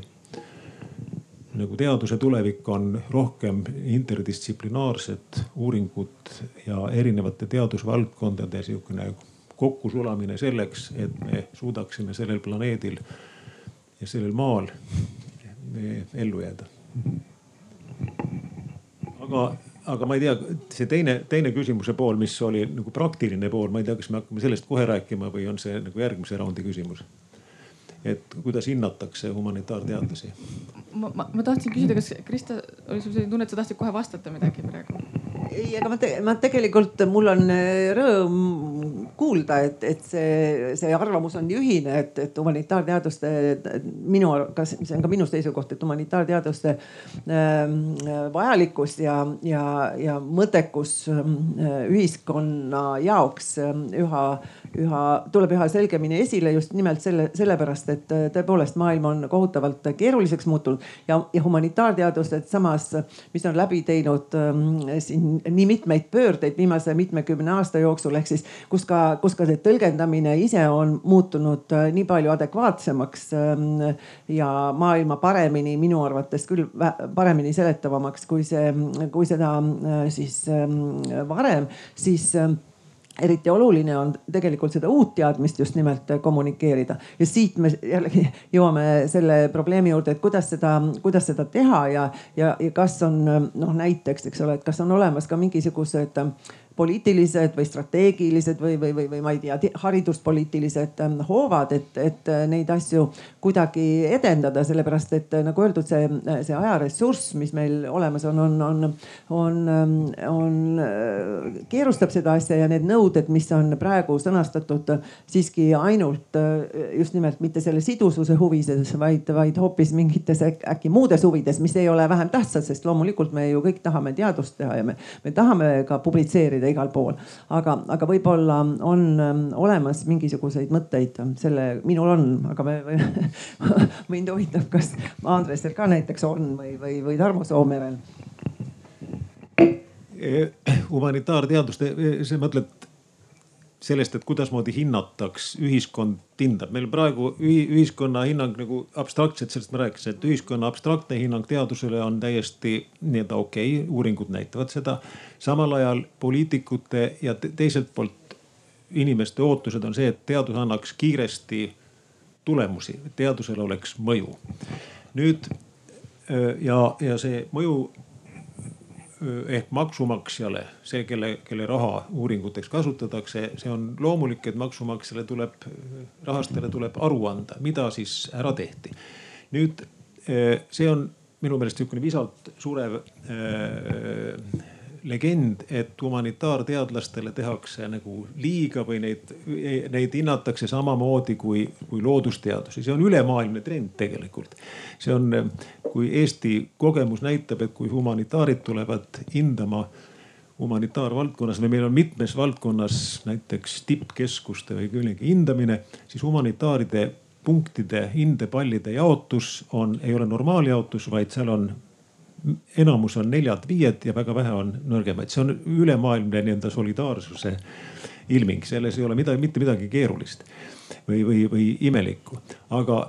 nagu teaduse tulevik on rohkem interdistsiplinaarsed uuringud ja erinevate teadusvaldkondade sihukene kokkusulamine selleks, et me suudaksime sellel planeedil ja sellel maal ellu jääda. aga, aga ma ei tea, see teine, teine küsimuse pool, mis oli nagu praktiline pool, ma ei tea, kas me hakkame sellest kohe rääkima või on see nagu järgmise raundi küsimus et kuidas hinnatakse humanitaarteadusi? ma, ma, ma tahtsin küsida, kas Krista, oli sul selline tunne, et sa tahtsid kohe vastata midagi praegu? ei, aga ma te,, ma tegelikult, mul on äh, rõõm kuulda, et, et see, see arvamus on nii ühine, et, et humanitaarteaduste minu, kas see on ka minu seisukoht, et humanitaarteaduste äh, vajalikkus ja, ja, ja mõttekus äh, ühiskonna jaoks äh, üha üha, tuleb üha selgemini esile just nimelt selle, sellepärast, et äh, tõepoolest maailm on kohutavalt keeruliseks muutunud ja, ja humanitaarteadused samas, mis on läbi teinud ähm, siin nii mitmeid pöördeid viimase mitmekümne aasta jooksul, ehk siis kus ka, kus ka see tõlgendamine ise on muutunud äh, nii palju adekvaatsemaks ähm, ja maailma paremini, minu arvates küll paremini seletavamaks, kui see, kui seda äh, siis ähm, varem, siis eriti oluline on tegelikult seda uut teadmist just nimelt kommunikeerida. Ja siit me jällegi [laughs] jõuame selle probleemi juurde, et kuidas seda, kuidas seda teha ja, ja, ja kas on noh, näiteks, eks ole, et kas on olemas ka mingisugused poliitilised või strateegilised või, või, või, või ma ei tea, hariduspoliitilised ähm, hoovad, et, et äh, neid asju kuidagi edendada, sellepärast et äh, nagu öeldud, see, see ajaressurss, mis meil olemas on, on, on, on, ähm, on, äh, keerustab seda asja ja need nõuded, mis on praegu sõnastatud siiski ainult just nimelt mitte selle sidususe huvides, vaid, vaid hoopis mingites äkki muudes huvides, mis ei ole vähem tähtsad, sest loomulikult me ju kõik tahame teadust teha ja me, me tahame ka publitseerida igal pool. aga, aga võib-olla on ähm, olemas mingisuguseid mõtteid selle, minul on, aga me, [laughs] mind huvitab, kas Andresel ka näiteks on või, või, või Tarmo Soomerel eh, humanitaarteaduste, eh, sa mõtled sellest, et kuidasmoodi hinnataks ühiskond hindab. meil praegu ühiskonna hinnang nagu abstraktselt, sellest ma rääkisin, et ühiskonna abstraktne hinnang teadusele on täiesti nii-öelda okei okay,, uuringud näitavad seda. samal ajal poliitikute ja teiselt poolt inimeste ootused on see, et teadus annaks kiiresti tulemusi, teadusel oleks mõju. nüüd ja, ja see mõju ehk maksumaksjale, see, kelle, kelle raha uuringuteks kasutatakse, see on loomulik, et maksumaksjale tuleb, rahastajale tuleb aru anda, mida siis ära tehti. nüüd see on minu meelest sihukene visalt surev äh, legend, et humanitaarteadlastele tehakse nagu liiga või neid, neid hinnatakse samamoodi kui, kui loodusteadusi, see on ülemaailmne trend tegelikult. see on, kui Eesti kogemus näitab, et kui humanitaarid tulevad hindama humanitaarvaldkonnas või meil on mitmes valdkonnas näiteks tippkeskuste või millegi hindamine, siis humanitaaride punktide, hindepallide jaotus on, ei ole normaaljaotus, vaid seal on enamus on neljad-viied ja väga vähe on nõrgemaid, see on ülemaailmne nii-öelda solidaarsuse ilming, selles ei ole midagi, mitte midagi keerulist või, või, või imelikku. aga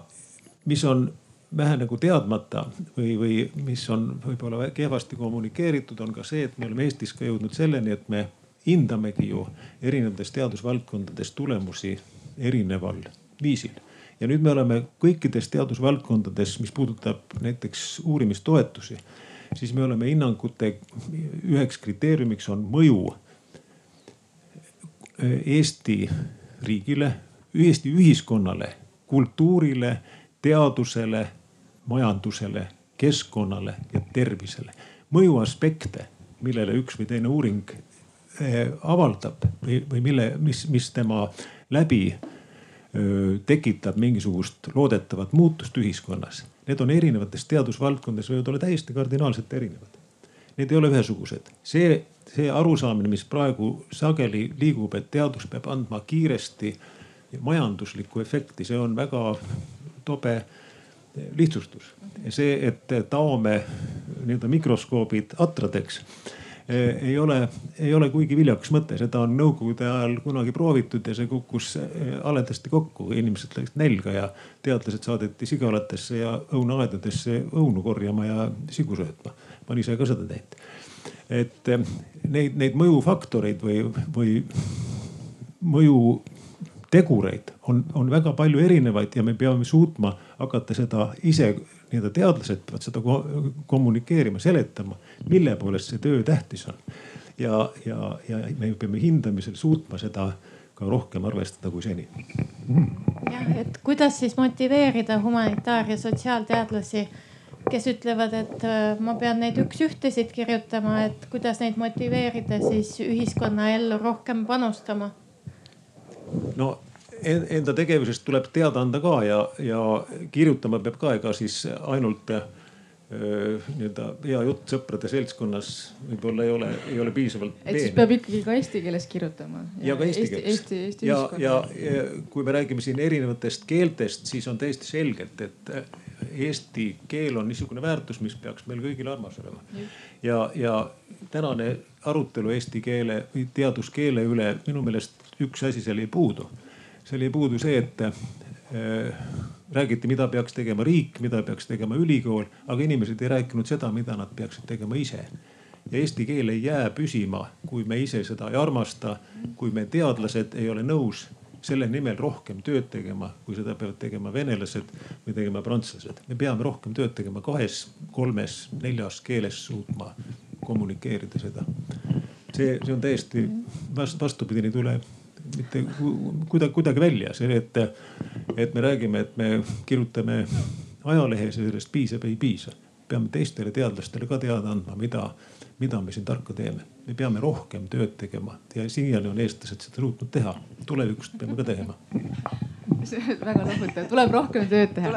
mis on vähe nagu teadmata või, või mis on võib-olla kehvasti kommunikeeritud, on ka see, et me oleme Eestis ka jõudnud selleni, et me hindamegi ju erinevates teadusvaldkondades tulemusi erineval viisil ja nüüd me oleme kõikides teadusvaldkondades, mis puudutab näiteks uurimistoetusi, siis me oleme hinnangute üheks kriteeriumiks on mõju Eesti riigile, Eesti ühiskonnale, kultuurile, teadusele, majandusele, keskkonnale ja tervisele. mõjuaspekte, millele üks või teine uuring eh, avaldab või, või mille, mis, mis tema läbi tekitab mingisugust loodetavat muutust ühiskonnas. Need on erinevates teadusvaldkondades võivad olla täiesti kardinaalselt erinevad. Need ei ole ühesugused. see, see arusaamine, mis praegu sageli liigub, et teadus peab andma kiiresti majanduslikku efekti, see on väga tobe lihtsustus. see, et taome nii-öelda mikroskoobid atradeks ei ole, ei ole kuigi viljakas mõte, seda on nõukogude ajal kunagi proovitud ja see kukkus eh, haledasti kokku, inimesed läksid nälga ja teadlased saadeti sigalatesse ja õunaaedadesse õunu korjama ja sigu söötma. ma olen ise ka seda teinud. et eh, neid, neid mõjufaktoreid või, või mõju tegureid on, on väga palju erinevaid ja me peame suutma hakata seda ise, nii-öelda teadlased peavad seda kommunikeerima, seletama, mille poolest see töö tähtis on. ja, ja, ja me peame hindamisel suutma seda ka rohkem arvestada kui seni. jah, et kuidas siis motiveerida humanitaar- ja sotsiaalteadlasi kes ütlevad, et äh, ma pean neid üks-ühtesid kirjutama, et kuidas neid motiveerida siis ühiskonnaellu rohkem panustama? no enda tegevusest tuleb teada anda ka ja, ja kirjutama peab ka, ega siis ainult äh, nii-öelda hea jutt sõprade seltskonnas võib-olla ei ole, ei ole piisavalt. et siis peab ikkagi ka eesti keeles kirjutama. ja ka eesti keeles. Eesti, Eesti ja, ja, ja kui me räägime siin erinevatest keeltest, siis on täiesti selgelt, et eesti keel on niisugune väärtus, mis peaks meil kõigil armas olema. ja, ja tänane arutelu eesti keele või teaduskeele üle, minu meelest üks asi seal jäi puudu. Seal jäi puudu see, et äh, räägiti, mida peaks tegema riik, mida peaks tegema ülikool, aga inimesed ei rääkinud seda, mida nad peaksid tegema ise ja eesti keel ei jää püsima, kui me ise seda ei armasta, kui me teadlased ei ole nõus selle nimel rohkem tööd tegema, kui seda peavad tegema venelased või tegema prantslased. me peame rohkem tööd tegema kahes, kolmes, neljas keeles suutma kommunikeerida seda. see, see on täiesti vast, vastupidine, ei tule mitte kuidagi, kuidagi välja see, et, et me räägime, et me kirjutame ajalehes ja sellest piisab, ei piisa. peame teistele teadlastele ka teada andma, mida, mida me siin tarka teeme me peame rohkem tööd tegema ja siiani on eestlased seda suutnud teha. tulevikus peame ka tegema väga lohutav, tuleb rohkem tööd teha.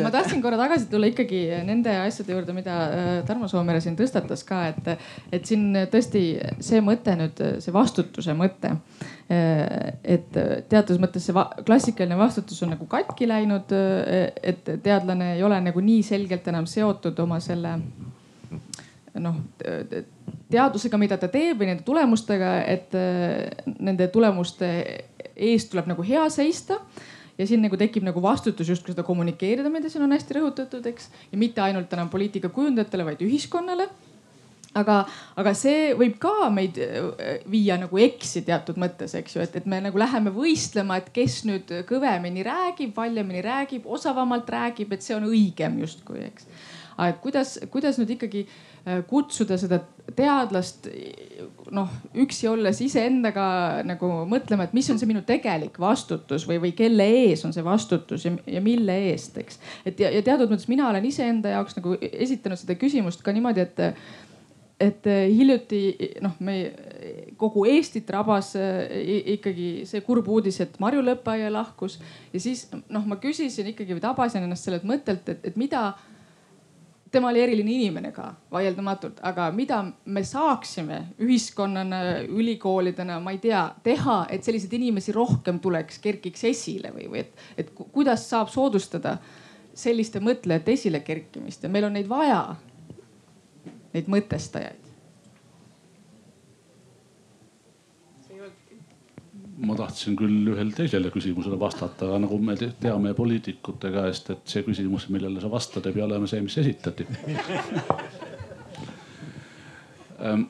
ma tahtsin korra tagasi tulla ikkagi nende asjade juurde, mida äh, Tarmo Soomere siin tõstatas ka, et, et siin tõesti see mõte nüüd, see vastutuse mõte. Äh, et teatud mõttes see va klassikaline vastutus on nagu katki läinud. Äh, et teadlane ei ole nagu nii selgelt enam seotud oma selle noh teadusega, mida ta teeb või nende tulemustega, et äh, nende tulemuste eest tuleb nagu hea seista ja siin nagu tekib nagu vastutus justkui seda kommunikeerida, mida siin on hästi rõhutatud, eks. ja mitte ainult enam poliitika kujundajatele, vaid ühiskonnale. aga, aga see võib ka meid äh, viia nagu eksi teatud mõttes, eks ju, et, et me nagu läheme võistlema, et kes nüüd kõvemini räägib, valjemini räägib, osavamalt räägib, et see on õigem justkui, eks. Aga kuidas, kuidas nüüd ikkagi Äh, kutsuda seda teadlast noh, üksi olles iseendaga nagu mõtlema, et mis on see minu tegelik vastutus või, või kelle ees on see vastutus ja, ja mille eest, eks. et ja, ja teatud mõttes mina olen iseenda jaoks nagu esitanud seda küsimust ka niimoodi, et et hiljuti noh, me kogu Eestit rabas äh, ikkagi see kurb uudis, et Marju Lõppeaia lahkus ja siis noh, ma küsisin ikkagi või tabasin ennast sellelt mõttelt, et, et mida tema oli eriline inimene ka vaieldamatult, aga mida me saaksime ühiskonnana, ülikoolidena, ma ei tea, teha, et selliseid inimesi rohkem tuleks, kerkiks esile või, või et, et kuidas saab soodustada selliste mõtlejate esile kerkimist ja meil on neid vaja, neid mõtestajaid. Ma tahtsin küll ühele teisele küsimusele vastata, aga nagu me teame poliitikute käest, et see küsimus, millele sa vastad, ei pea olema see, mis esitati ähm,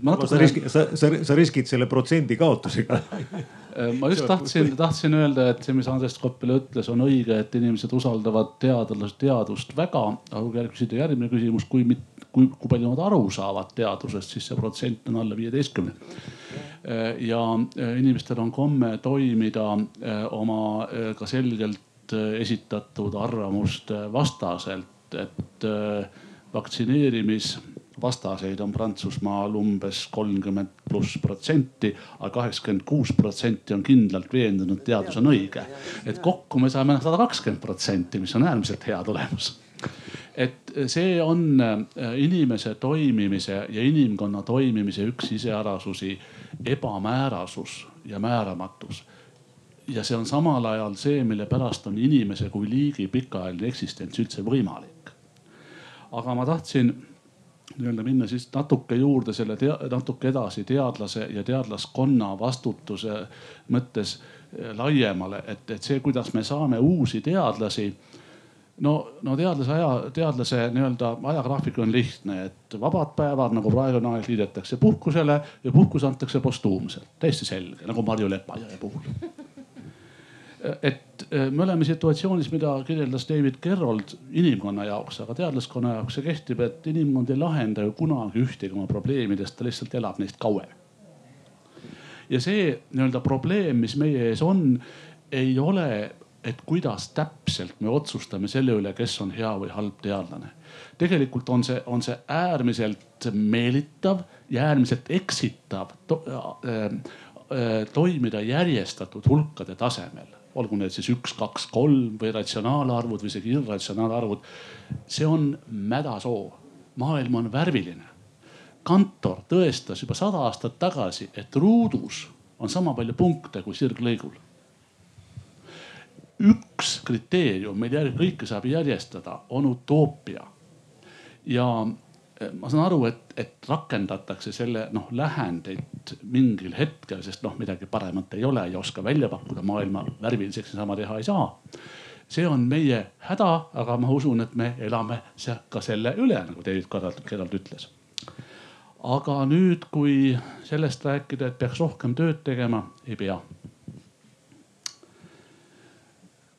Natukene... sa riskid, sa, sa, sa riskid selle protsendi kaotusega ähm, ma just tahtsin, tahtsin öelda, et see, mis Andres Koppel ütles, on õige, et inimesed usaldavad teadlast, teadust väga. aga kui küsida järgmine küsimus, kui, kui, kui palju nad aru saavad teadusest, siis see protsent on alla viieteistkümne ja äh, inimestel on komme toimida äh, oma ka selgelt esitatud arvamuste vastaselt, et vaktsineerimisvastaseid on Prantsusmaal umbes kolmkümmend pluss protsenti, aga kaheksakümmend kuus protsenti on kindlalt veendunud, teadus on õige. et kokku me saame sada kakskümmend protsenti, mis on äärmiselt hea tulemus et see on inimese toimimise ja inimkonna toimimise üks iseärasusi ebamäärasus ja määramatus. ja see on samal ajal see, mille pärast on inimese kui liigi pikaajaline eksistents üldse võimalik. aga ma tahtsin nii-öelda minna siis natuke juurde selle, natuke edasi teadlase ja teadlaskonna vastutuse mõttes laiemale, et, et see, kuidas me saame uusi teadlasi no, no teadlase aja, teadlase nii-öelda ajagraafik on lihtne, et vabad päevad nagu praegune aeg liidetakse puhkusele ja puhkus antakse postuumselt, täiesti selge nagu Marju Lepajõe puhul. et äh, me oleme situatsioonis, mida kirjeldas David Gerrold inimkonna jaoks, aga teadlaskonna jaoks see kehtib, et inimkond ei lahenda ju kunagi ühtegi oma probleemidest, ta lihtsalt elab neist kauem. ja see nii-öelda probleem, mis meie ees on, ei ole, et kuidas täpselt me otsustame selle üle, kes on hea või halb teadlane. tegelikult on see, on see äärmiselt meelitav ja äärmiselt eksitav to, äh, äh, toimida järjestatud hulkade tasemel olgu need siis üks, kaks, kolm või ratsionaalarvud või isegi irratsionaalarvud. see on mädasoo, maailm on värviline. kantor tõestas juba sada aastat tagasi, et ruudus on sama palju punkte kui sirglõigul. Üks kriteerium, mille järgi kõike saab järjestada, on utoopia. ja Eh, ma saan aru, et, et rakendatakse selle noh lähendeid mingil hetkel, sest noh, midagi paremat ei ole, ei oska välja pakkuda, maailma värviliseks niisama teha ei saa. see on meie häda, aga ma usun, et me elame ka selle üle, nagu David Gerald ütles. aga nüüd, kui sellest rääkida, et peaks rohkem tööd tegema, ei pea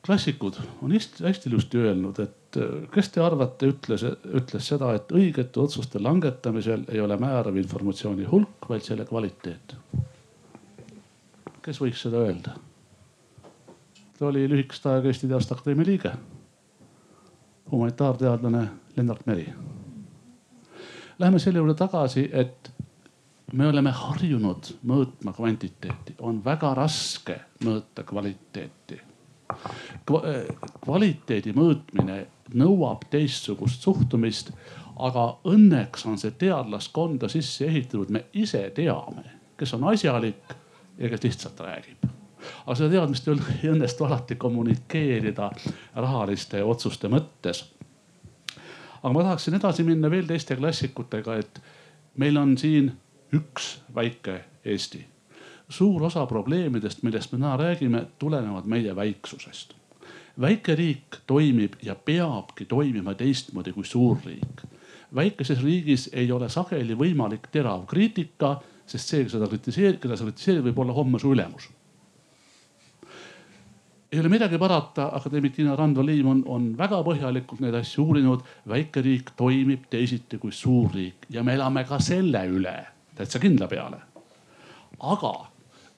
klassikud on hästi ilusti öelnud, et kes te arvate, ütles, ütles seda, et õigete otsuste langetamisel ei ole määrav informatsiooni hulk, vaid selle kvaliteet. kes võiks seda öelda? ta oli lühikest aega Eesti Teaduste Akadeemia liige, humanitaarteadlane Lennart Meri. Läheme selle juurde tagasi, et me oleme harjunud mõõtma kvantiteeti, on väga raske mõõta kvaliteeti kvaliteedi mõõtmine nõuab teistsugust suhtumist. aga õnneks on see teadlaskonda sisse ehitatud, me ise teame, kes on asjalik ja kes lihtsalt räägib. aga seda teadmist ei õnnestu alati kommunikeerida rahaliste otsuste mõttes. aga ma tahaksin edasi minna veel teiste klassikutega, et meil on siin üks väike Eesti suur osa probleemidest, millest me täna räägime, tulenevad meie väiksusest. väike riik toimib ja peabki toimima teistmoodi kui suur riik. väikeses riigis ei ole sageli võimalik terav kriitika, sest see, seda kritiseerib, keda sa kritiseerid, võib olla homme su ülemus ei ole midagi parata, akadeemik Tiina Randva-Liim on, on väga põhjalikult neid asju uurinud. väike riik toimib teisiti kui suur riik ja me elame ka selle üle täitsa kindla peale. aga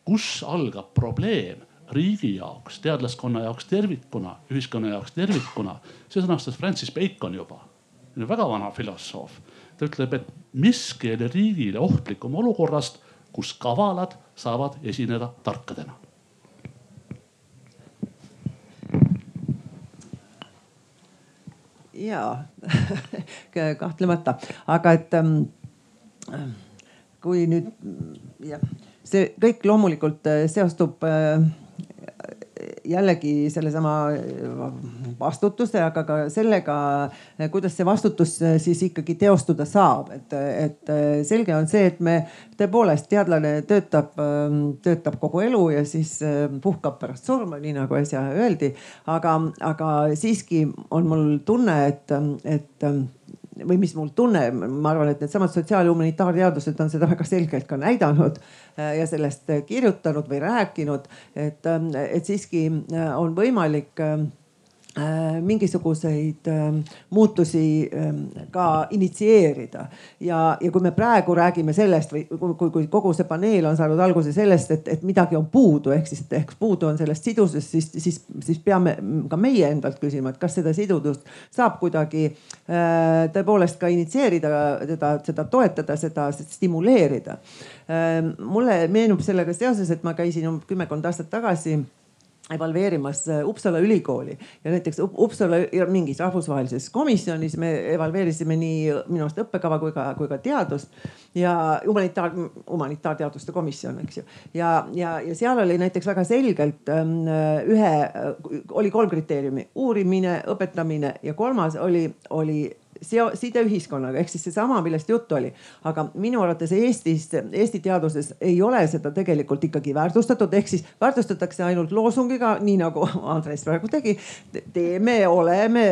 kus algab probleem riigi jaoks, teadlaskonna jaoks tervikuna, ühiskonna jaoks tervikuna. see sõnastas Francis Bacon juba, väga vana filosoof. ta ütleb, et miski ei ole riigile ohtlikum olukorrast, kus kavalad saavad esineda tarkadena. ja [laughs] kahtlemata, aga et ähm, kui nüüd jah see kõik loomulikult äh, seostub äh, jällegi sellesama äh, vastutuse, aga ka sellega, kuidas see vastutus siis ikkagi teostuda saab, et, et selge on see, et me tõepoolest teadlane töötab, ähm, töötab kogu elu ja siis puhkab pärast surma, nii nagu äsja öeldi. aga, aga siiski on mul tunne, et, et või mis mul tunne, ma arvan, et needsamad sotsiaal- ja humanitaarteadused on seda väga selgelt ka näidanud äh, ja sellest kirjutanud või rääkinud, et, ähm, et siiski äh, on võimalik Äh, mingisuguseid ähm, muutusi ähm, ka initsieerida. ja, ja kui me praegu räägime sellest või kui, kui kogu see paneel on saanud alguse sellest, et, et midagi on puudu, ehk siis, ehk puudu on sellest sidusest, siis, siis, siis peame ka meie endalt küsima, et kas seda sidudust saab kuidagi äh, tõepoolest ka initsieerida, teda, seda toetada, seda stimuleerida. Ähm, mulle meenub sellega seoses, et ma käisin kümmekond aastat tagasi evalveerimas äh, Uppsala ülikooli ja näiteks Uppsala mingis rahvusvahelises komisjonis me evalveerisime nii minu arust õppekava kui ka, kui ka teadust ja humanitaar, humanitaarteaduste komisjon, eks ju. ja, ja, ja seal oli näiteks väga selgelt ähm, ühe, oli kolm kriteeriumi, uurimine, õpetamine ja kolmas oli, oli seo-, side ühiskonnaga ehk siis seesama, millest juttu oli. aga minu arvates Eestis, Eesti teaduses ei ole seda tegelikult ikkagi väärtustatud, ehk siis väärtustatakse ainult loosungiga, nii nagu Andres praegu tegi. teeme, oleme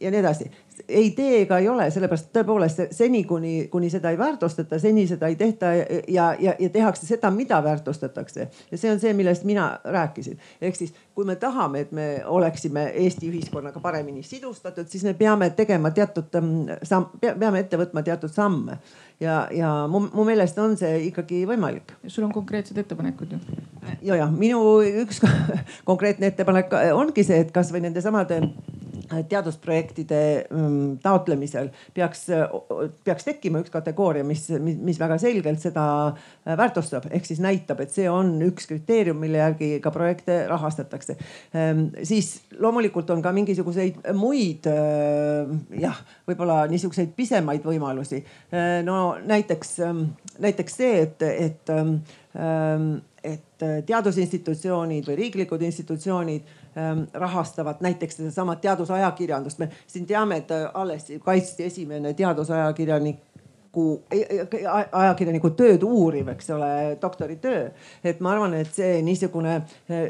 ja nii edasi ei tee ega ei ole, sellepärast tõepoolest seni, kuni, kuni seda ei väärtustata, seni seda ei tehta ja, ja, ja tehakse seda, mida väärtustatakse. ja see on see, millest mina rääkisin. ehk siis, kui me tahame, et me oleksime Eesti ühiskonnaga paremini sidustatud, siis me peame tegema teatud mm, samm, peame ette võtma teatud samme ja, ja mu, mu meelest on see ikkagi võimalik. sul on konkreetsed ettepanekud ju? ja, ja minu üks [laughs] konkreetne ettepanek ongi see, et kasvõi nendesamade teadusprojektide mm, taotlemisel peaks, peaks tekkima üks kategooria, mis, mis, mis väga selgelt seda äh, väärtustab, ehk siis näitab, et see on üks kriteerium, mille järgi ka projekte rahastatakse. Ähm, siis loomulikult on ka mingisuguseid muid äh, jah, võib-olla niisuguseid pisemaid võimalusi. Äh, no näiteks, ähm, näiteks see, et, et ähm, et teadusinstitutsioonid või riiklikud institutsioonid rahastavad näiteks sedasama teadusajakirjandust. me siin teame, et äh, alles kaitsti esimene teadusajakirjanik ajakirjaniku, ajakirjaniku tööd uuriv, eks ole, doktoritöö. et ma arvan, et see niisugune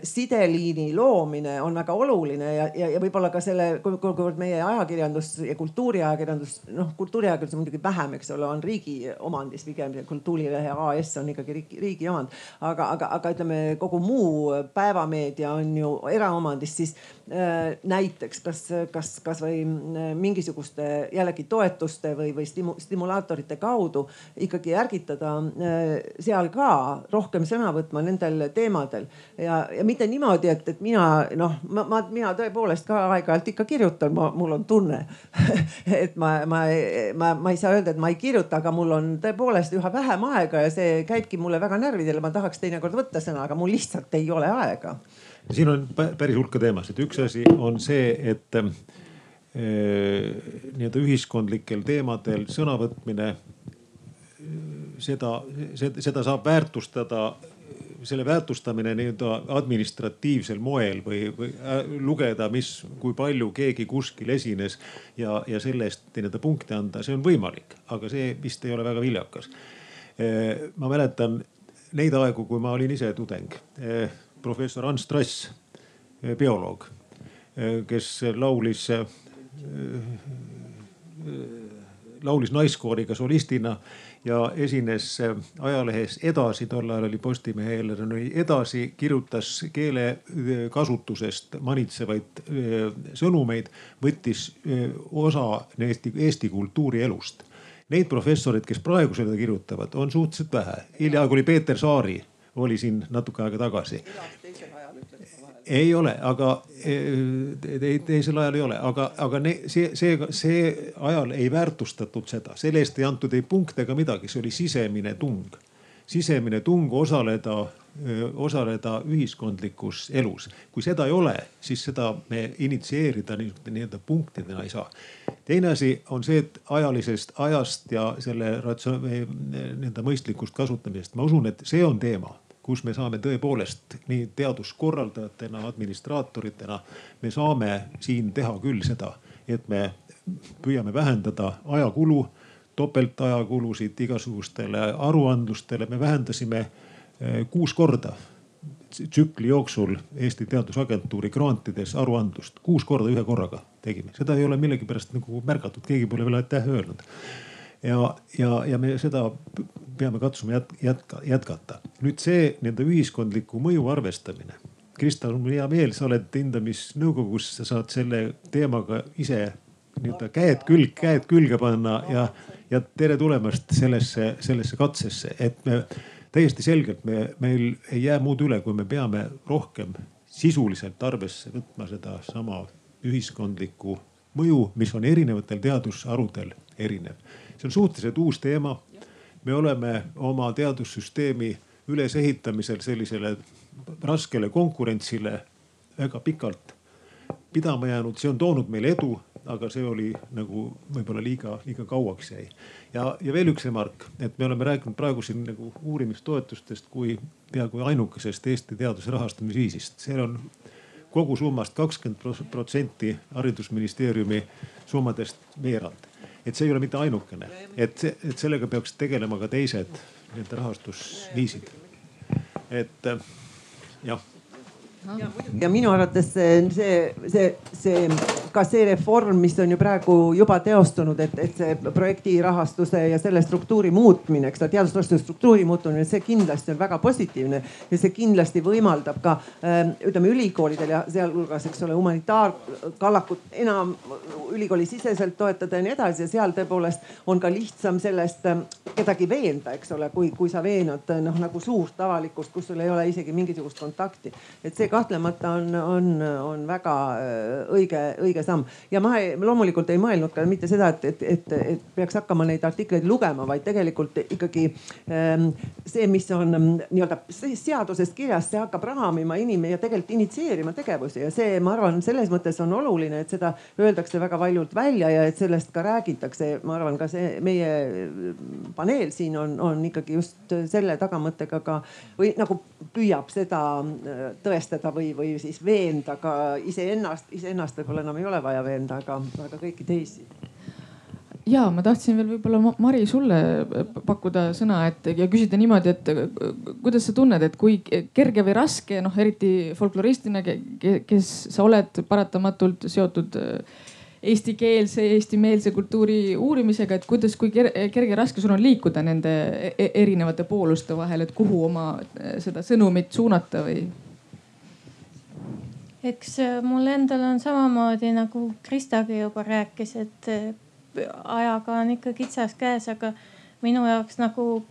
sideliini loomine on väga oluline ja, ja, ja võib-olla ka selle, kuivõrd meie ajakirjandus ja kultuuriajakirjandus, noh kultuuriajakirjandus muidugi vähem, eks ole, on riigi omandis pigem Kultuurilehe AS on ikkagi riigi, riigi omand. aga, aga, aga ütleme, kogu muu päevameedia on ju eraomandis, siis äh, näiteks kas, kas, kasvõi mingisuguste jällegi toetuste või, või stimu, stimulaatorite meetmete kaudu ikkagi ärgitada äh, seal ka rohkem sõna võtma nendel teemadel. Ja, ja mitte niimoodi, et, et mina noh, ma, ma, mina tõepoolest ka aeg-ajalt ikka kirjutan, mul on tunne [laughs] et ma, ma, ma, ma ei saa öelda, et ma ei kirjuta, aga mul on tõepoolest üha vähem aega ja see käibki mulle väga närvidele, ma tahaks teinekord võtta sõna, aga mul lihtsalt ei ole aega. Siin on päris hulka teemasid, üks asi on see, et nii-öelda ühiskondlikel teemadel sõnavõtmine, seda, seda saab väärtustada, selle väärtustamine nii-öelda administratiivsel moel või, või äh, lugeda, mis, kui palju keegi kuskil esines ja, ja selle eest nii-öelda punkte anda, see on võimalik, aga see vist ei ole väga viljakas. Äh, ma mäletan neid aegu, kui ma olin ise tudeng. professor Ants Trass, bioloog, kes laulis laulis naiskooriga solistina ja esines ajalehes Edasi, tol ajal oli Postimehe eelarve oli Edasi, kirjutas keelekasutusest manitsevaid sõnumeid, võttis osa Eesti, Eesti kultuurielust. Neid professoreid, kes praegu seda kirjutavad, on suhteliselt vähe. hiljaaegu oli Peeter Saari, oli siin natuke aega tagasi ei ole, aga e, teisel ajal ei ole, aga, aga ne, see, see, see ajal ei väärtustatud seda, selle eest ei antud ei punkte ega midagi, see oli sisemine tung. sisemine tung osaleda, e, osaleda ühiskondlikus elus. kui seda ei ole, siis seda me initsieerida nii-öelda punktidena ei saa. teine asi on see, et ajalisest ajast ja selle nii-öelda mõistlikust kasutamisest, ma usun, et see on teema kus me saame tõepoolest nii teaduskorraldajatena, administraatoritena, me saame siin teha küll seda, et me püüame vähendada ajakulu, topeltajakulusid igasugustele aruandlustele, me vähendasime eh, kuus korda tsükli jooksul Eesti Teadusagentuuri grantides aruandlust, kuus korda ühe korraga tegime, seda ei ole millegipärast nagu märgatud, keegi pole veel aitäh öelnud ja, ja, ja me seda peame katsuma jät, jätka, jätkata. nüüd see nende ühiskondliku mõju arvestamine. Krista, mul on hea meel, sa oled hindamisnõukogus, sa saad selle teemaga ise nii-öelda käed külg, käed külge panna ja, ja tere tulemast sellesse, sellesse katsesse, et me täiesti selgelt me, meil ei jää muud üle, kui me peame rohkem sisuliselt arvesse võtma sedasama ühiskondlikku mõju, mis on erinevatel teadusharudel erinev see on suhteliselt uus teema. me oleme oma teadussüsteemi ülesehitamisel sellisele raskele konkurentsile väga pikalt pidama jäänud, see on toonud meile edu, aga see oli nagu võib-olla liiga, liiga kauaks jäi. ja, ja veel üks remark, et me oleme rääkinud praegu siin nagu uurimistoetustest kui peaaegu ainukesest Eesti teaduse rahastamisviisist. seal on kogusummast kakskümmend protsenti haridusministeeriumi summadest veerand et see ei ole mitte ainukene, et, et sellega peaks tegelema ka teised need rahastusviisid. et jah. Ja minu arvates see, see, see, see ka see reform, mis on ju praegu juba teostunud, et, et see projekti rahastuse ja selle struktuuri muutmine, eks ole, teadusrahastuse struktuuri muutumine, see kindlasti on väga positiivne ja see kindlasti võimaldab ka ähm, ütleme ülikoolidel ja sealhulgas, eks ole, humanitaarkallakut enam ülikooli siseselt toetada ja nii edasi ja seal tõepoolest on ka lihtsam sellest ähm, kedagi veenda, eks ole, kui, kui sa veenad noh nagu suurt avalikkust, kus sul ei ole isegi mingisugust kontakti. et see kahtlemata on, on, on väga äh, õige, õige samm. Ja ma ei, loomulikult ei mõelnud ka mitte seda, et, et, et, et peaks hakkama neid artikleid lugema, vaid tegelikult ikkagi ähm, see, mis on ähm, nii-öelda seaduses kirjas, see hakkab raamima inimesi ja tegelikult initsieerima tegevusi. Ja see, ma arvan, selles mõttes on oluline, et seda öeldakse väga valjult välja ja et sellest ka räägitakse. ma arvan, ka see meie paneel siin on, on ikkagi just selle tagamõttega ka või nagu püüab seda äh, tõestada või, või siis veenda ka iseennast, iseennast võib-olla enam ei ole vaja veenda, aga, aga kõiki teisi ja ma tahtsin veel võib-olla Mari sulle pakkuda sõna, et ja küsida niimoodi, et kuidas sa tunned, et kui kerge või raske, noh eriti folkloristina, kes sa oled paratamatult seotud eestikeelse, eestimeelse kultuuri uurimisega, et kuidas, kui kerge raske sul on liikuda nende e-, erinevate pooluste vahel, et kuhu oma seda sõnumit suunata või? Eks äh, mul endal on samamoodi nagu Kristagi juba rääkis, et äh, ajaga on ikka kitsas käes, aga minu jaoks nagu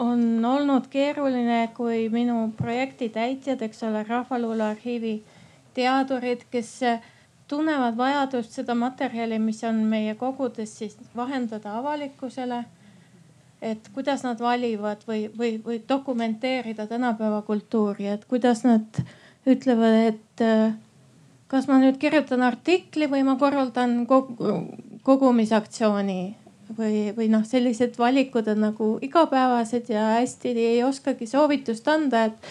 on olnud keeruline, kui minu projekti täitjad, eks ole, Rahvaluule arhiivi teadurid, kes äh, tunnevad vajadust seda materjali, mis on meie kogudes, siis vahendada avalikkusele. et kuidas nad valivad või, või, või dokumenteerida tänapäeva kultuuri, et kuidas nad ütlevad, et äh, kas ma nüüd kirjutan artikli või ma korraldan kogumisaktsiooni või, või noh, sellised valikud on nagu igapäevased ja hästi ei oskagi soovitust anda, et,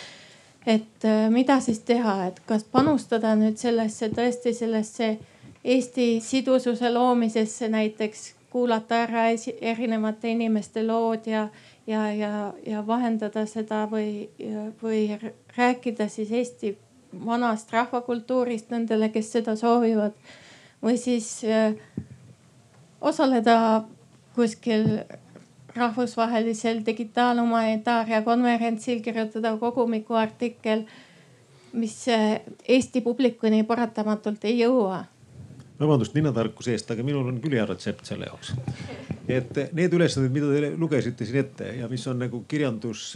et äh, mida siis teha, et kas panustada nüüd sellesse tõesti sellesse Eesti sidususe loomisesse näiteks kuulata ära erinevate inimeste lood ja, ja, ja, ja vahendada seda või, või rääkida siis Eesti vanast rahvakultuurist nendele, kes seda soovivad. või siis äh, osaleda kuskil rahvusvahelisel digitaalhumanitaaria konverentsil, kirjutada kogumikuartikkel, mis äh, Eesti publikuni paratamatult ei jõua vabandust ninatarkuse eest, aga minul on küll hea retsept selle jaoks. Et need ülesanded, mida te lugesite siin ette ja mis on nagu kirjandus,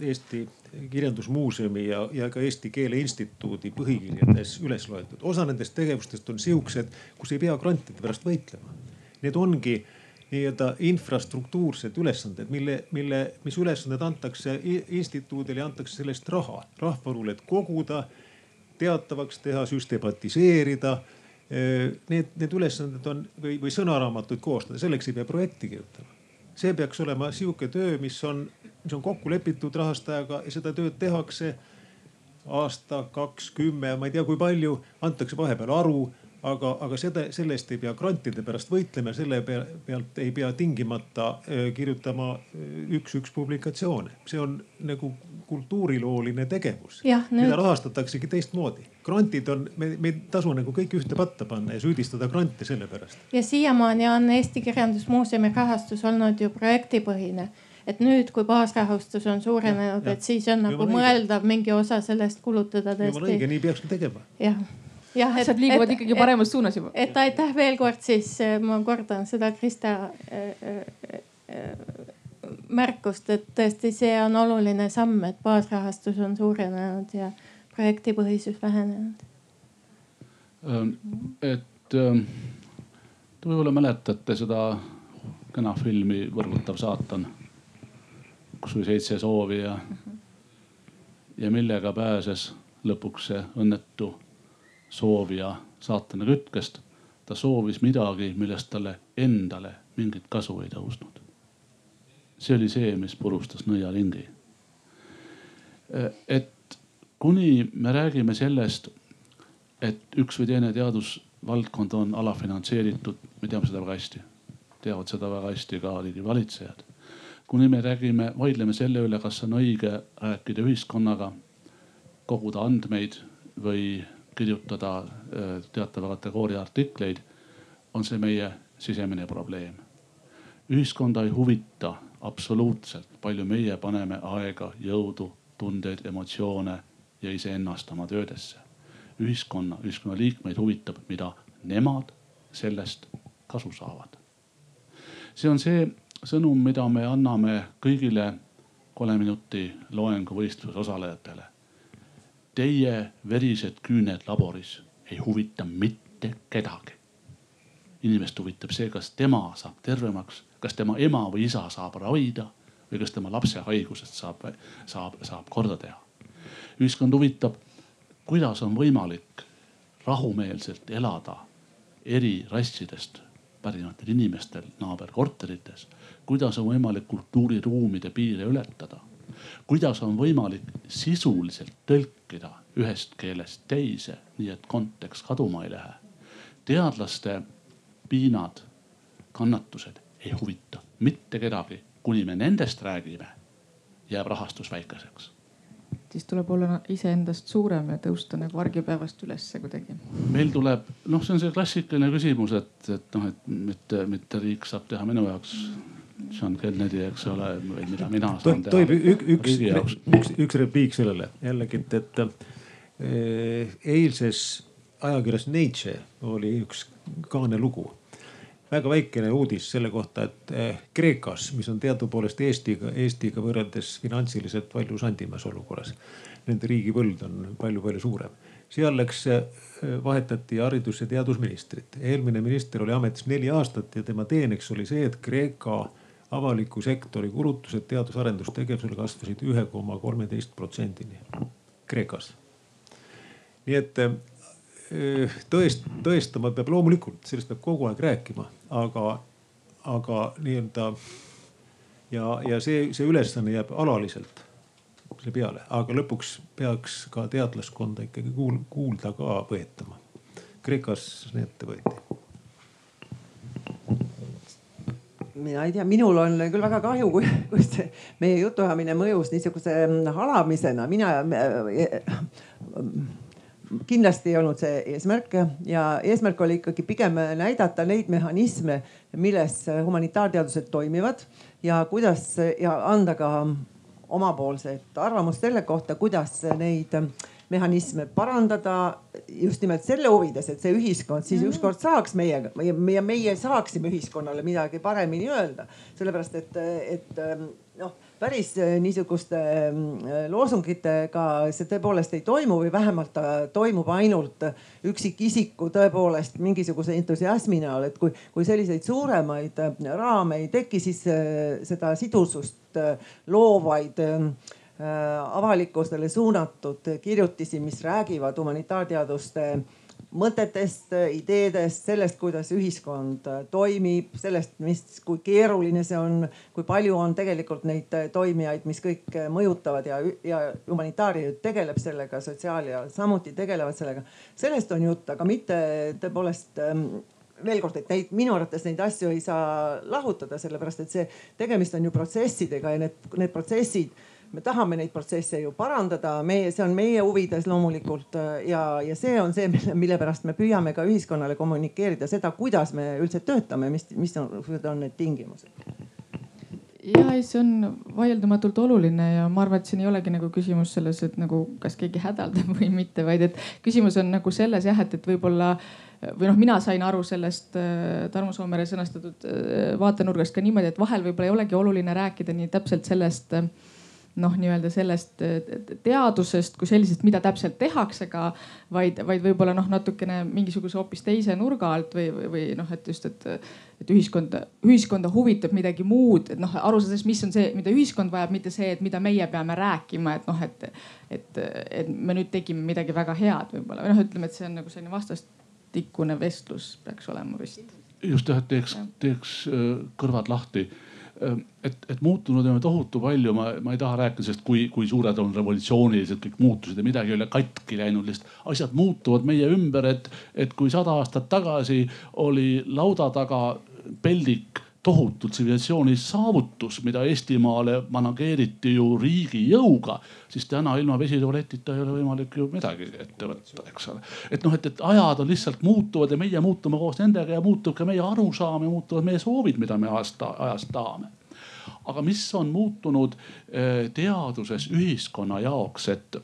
Eesti Kirjandusmuuseumi ja, ja ka Eesti Keele Instituudi põhikirjades üles loetud. osa nendest tegevustest on siuksed, kus ei pea grantide pärast võitlema. Need ongi nii-öelda infrastruktuursed ülesanded, mille, mille, mis ülesanded antakse instituudile ja antakse selle eest raha rahvaarvule, et koguda, teatavaks teha, süstematiseerida Need, need ülesanded on või, või sõnaraamatuid koostada, selleks ei pea projekti kirjutama. see peaks olema sihuke töö, mis on, mis on kokku lepitud rahastajaga ja seda tööd tehakse aasta, kaks, kümme, ma ei tea, kui palju, antakse vahepeal aru aga, aga seda, selle eest ei pea grantide pärast võitlema, selle pealt ei pea tingimata kirjutama üks-üks publikatsioone. see on nagu kultuurilooline tegevus, mida rahastataksegi teistmoodi. grantid on, me, me ei tasu nagu kõik ühte patta panna ja süüdistada grante selle pärast. ja siiamaani on Eesti Kirjandusmuuseumi rahastus olnud ju projektipõhine et nüüd, kui baasrahastus on suurenenud, et siis on nagu mõeldav mingi osa sellest kulutada tõesti. jumala õige, nii peakski tegema. jah jah, asjad liiguvad et, ikkagi paremas et, suunas juba. et aitäh veel kord siis äh, ma kordan seda Krista äh, äh, märkust, et tõesti, see on oluline samm, et baasrahastus on suurenenud ja projektipõhisus vähenenud. Ähm, et ähm, te võib-olla mäletate seda kena filmi Võrgutav saatan, kus oli seitse soovi ja, ja millega pääses lõpuks see õnnetu soovija saatana kütkest. ta soovis midagi, millest talle endale mingit kasu ei tõusnud. see oli see, mis purustas nõiaringi. et kuni me räägime sellest, et üks või teine teadusvaldkond on alafinantseeritud, me teame seda väga hästi, teavad seda väga hästi ka riigi valitsejad. kuni me räägime, vaidleme selle üle, kas on õige rääkida ühiskonnaga koguda andmeid või kirjutada äh, teatava kategooria artikleid, on see meie sisemine probleem. ühiskonda ei huvita absoluutselt, palju meie paneme aega, jõudu, tundeid, emotsioone ja iseennast oma töödesse. ühiskonna, ühiskonna liikmeid huvitab, mida nemad sellest kasu saavad. see on see sõnum, mida me anname kõigile kolme minuti loenguvõistluse osalejatele. Teie verised küüned laboris ei huvita mitte kedagi. inimest huvitab see, kas tema saab tervemaks, kas tema ema või isa saab ravida või kas tema lapse haigusest saab, saab, saab korda teha. ühiskond huvitab, kuidas on võimalik rahumeelselt elada eri rassidest pärinevatel inimestel naaberkorterites. kuidas on võimalik kultuuriruumide piire ületada? Kuidas on võimalik sisuliselt tõlkida ühest keelest teise, nii et kontekst kaduma ei lähe? teadlaste piinad, kannatused ei huvita mitte kedagi, kuni me nendest räägime, jääb rahastus väikeseks siis tuleb olla iseendast suurem ja tõusta nagu argipäevast ülesse kuidagi. meil tuleb, noh, see on see klassikaline küsimus, et, et noh, et mitte, mitte riik saab teha minu jaoks John Kennedy, eks ole, või mida mina saan teha. tohib üks, üks, üks, üks repliik sellele jällegi, et, et eh, eilses ajakirjas Nature oli üks kaane lugu väga väikene uudis selle kohta, et eh, Kreekas, mis on teadupoolest Eestiga, Eestiga võrreldes finantsiliselt palju sandimas olukorras. Nende riigivõlg on palju-palju suurem. seal läks, eh, vahetati haridus- ja teadusministrit. eelmine minister oli ametis neli aastat ja tema teeneks oli see, et Kreeka avaliku sektori kulutused teadus-arendustegevusele kasvasid ühe koma kolmeteist protsendini Kreekas. nii et eh, tõest-, tõestama peab loomulikult, sellest peab kogu aeg rääkima, aga, aga nii-öelda ja, ja see, see ülesanne jääb alaliselt selle peale, aga lõpuks peaks ka teadlaskonda ikkagi kuul, kuulda ka võetama. Kreekas need võeti mina ei tea, minul on küll väga kahju, kui, kui see meie jutuajamine mõjus niisuguse halamisena, mina kindlasti ei olnud see eesmärk ja eesmärk oli ikkagi pigem näidata neid mehhanisme, milles humanitaarteadused toimivad ja kuidas ja anda ka omapoolset arvamust selle kohta, kuidas neid mehhanisme parandada just nimelt selle huvides, et see ühiskond siis mhm. ükskord saaks meiega ja meie, meie saaksime ühiskonnale midagi paremini öelda. sellepärast et, et noh päris äh, niisuguste äh, loosungitega see tõepoolest ei toimu või vähemalt ta toimub ainult üksikisiku tõepoolest mingisuguse entusiasmi näol, et kui, kui selliseid suuremaid äh, raame ei teki, siis seda sidusust loovaid avalikkusele suunatud kirjutisi, mis räägivad humanitaarteaduste mõtetest, ideedest, sellest, kuidas ühiskond toimib, sellest, mis, kui keeruline see on, kui palju on tegelikult neid toimijaid, mis kõik mõjutavad ja, ja humanitaarium tegeleb sellega, sotsiaalia samuti tegelevad sellega. sellest on jutt, aga mitte tõepoolest ähm, veel kord, et neid minu arvates neid asju ei saa lahutada, sellepärast et see tegemist on ju protsessidega ja need, need protsessid me tahame neid protsesse ju parandada, meie, see on meie huvides loomulikult äh, ja, ja see on see, mille, pärast me püüame ka ühiskonnale kommunikeerida seda, kuidas me üldse töötame, mis, mis on, on need tingimused. Ja ei, see on vaieldamatult oluline ja ma arvan, et siin ei olegi nagu küsimus selles, et nagu kas keegi hädaldab või mitte, vaid et küsimus on nagu selles jah, et, et võib-olla või noh, mina sain aru sellest äh, Tarmo Soomere sõnastatud äh, vaatenurgast ka niimoodi, et vahel võib-olla ei olegi oluline rääkida nii täpselt sellest äh, noh, nii-öelda sellest teadusest kui sellisest, mida täpselt tehakse ka, vaid, vaid võib-olla noh, natukene mingisuguse hoopis teise nurga alt või, või, või noh, et just, et, et ühiskonda, ühiskonda huvitab midagi muud, et noh, aru saades, mis on see, mida ühiskond vajab, mitte see, et mida meie peame rääkima, et noh, et, et, et me nüüd tegime midagi väga head võib-olla. Või noh, ütleme, et see on nagu selline vastastikune vestlus peaks olema vist. just jah, et teeks, teeks äh, kõrvad lahti et, et muutunud on tohutu palju, ma, ma ei taha rääkida sellest, kui, kui suured on revolutsioonilised kõik muutused ja midagi ei ole katki läinud, lihtsalt asjad muutuvad meie ümber, et, et kui sada aastat tagasi oli lauda taga peldik tohutu tsivilisatsiooni saavutus, mida Eestimaale manageeriti ju riigi jõuga, siis täna ilma vesitualetita ei ole võimalik ju midagi ette võtta, eks ole. et noh, et, et ajad on lihtsalt muutuvad ja meie muutume koos nendega ja muutub ka meie arusaam ja muutuvad meie soovid, mida me ajast, ajast tahame. aga mis on muutunud eh, teaduses ühiskonna jaoks, et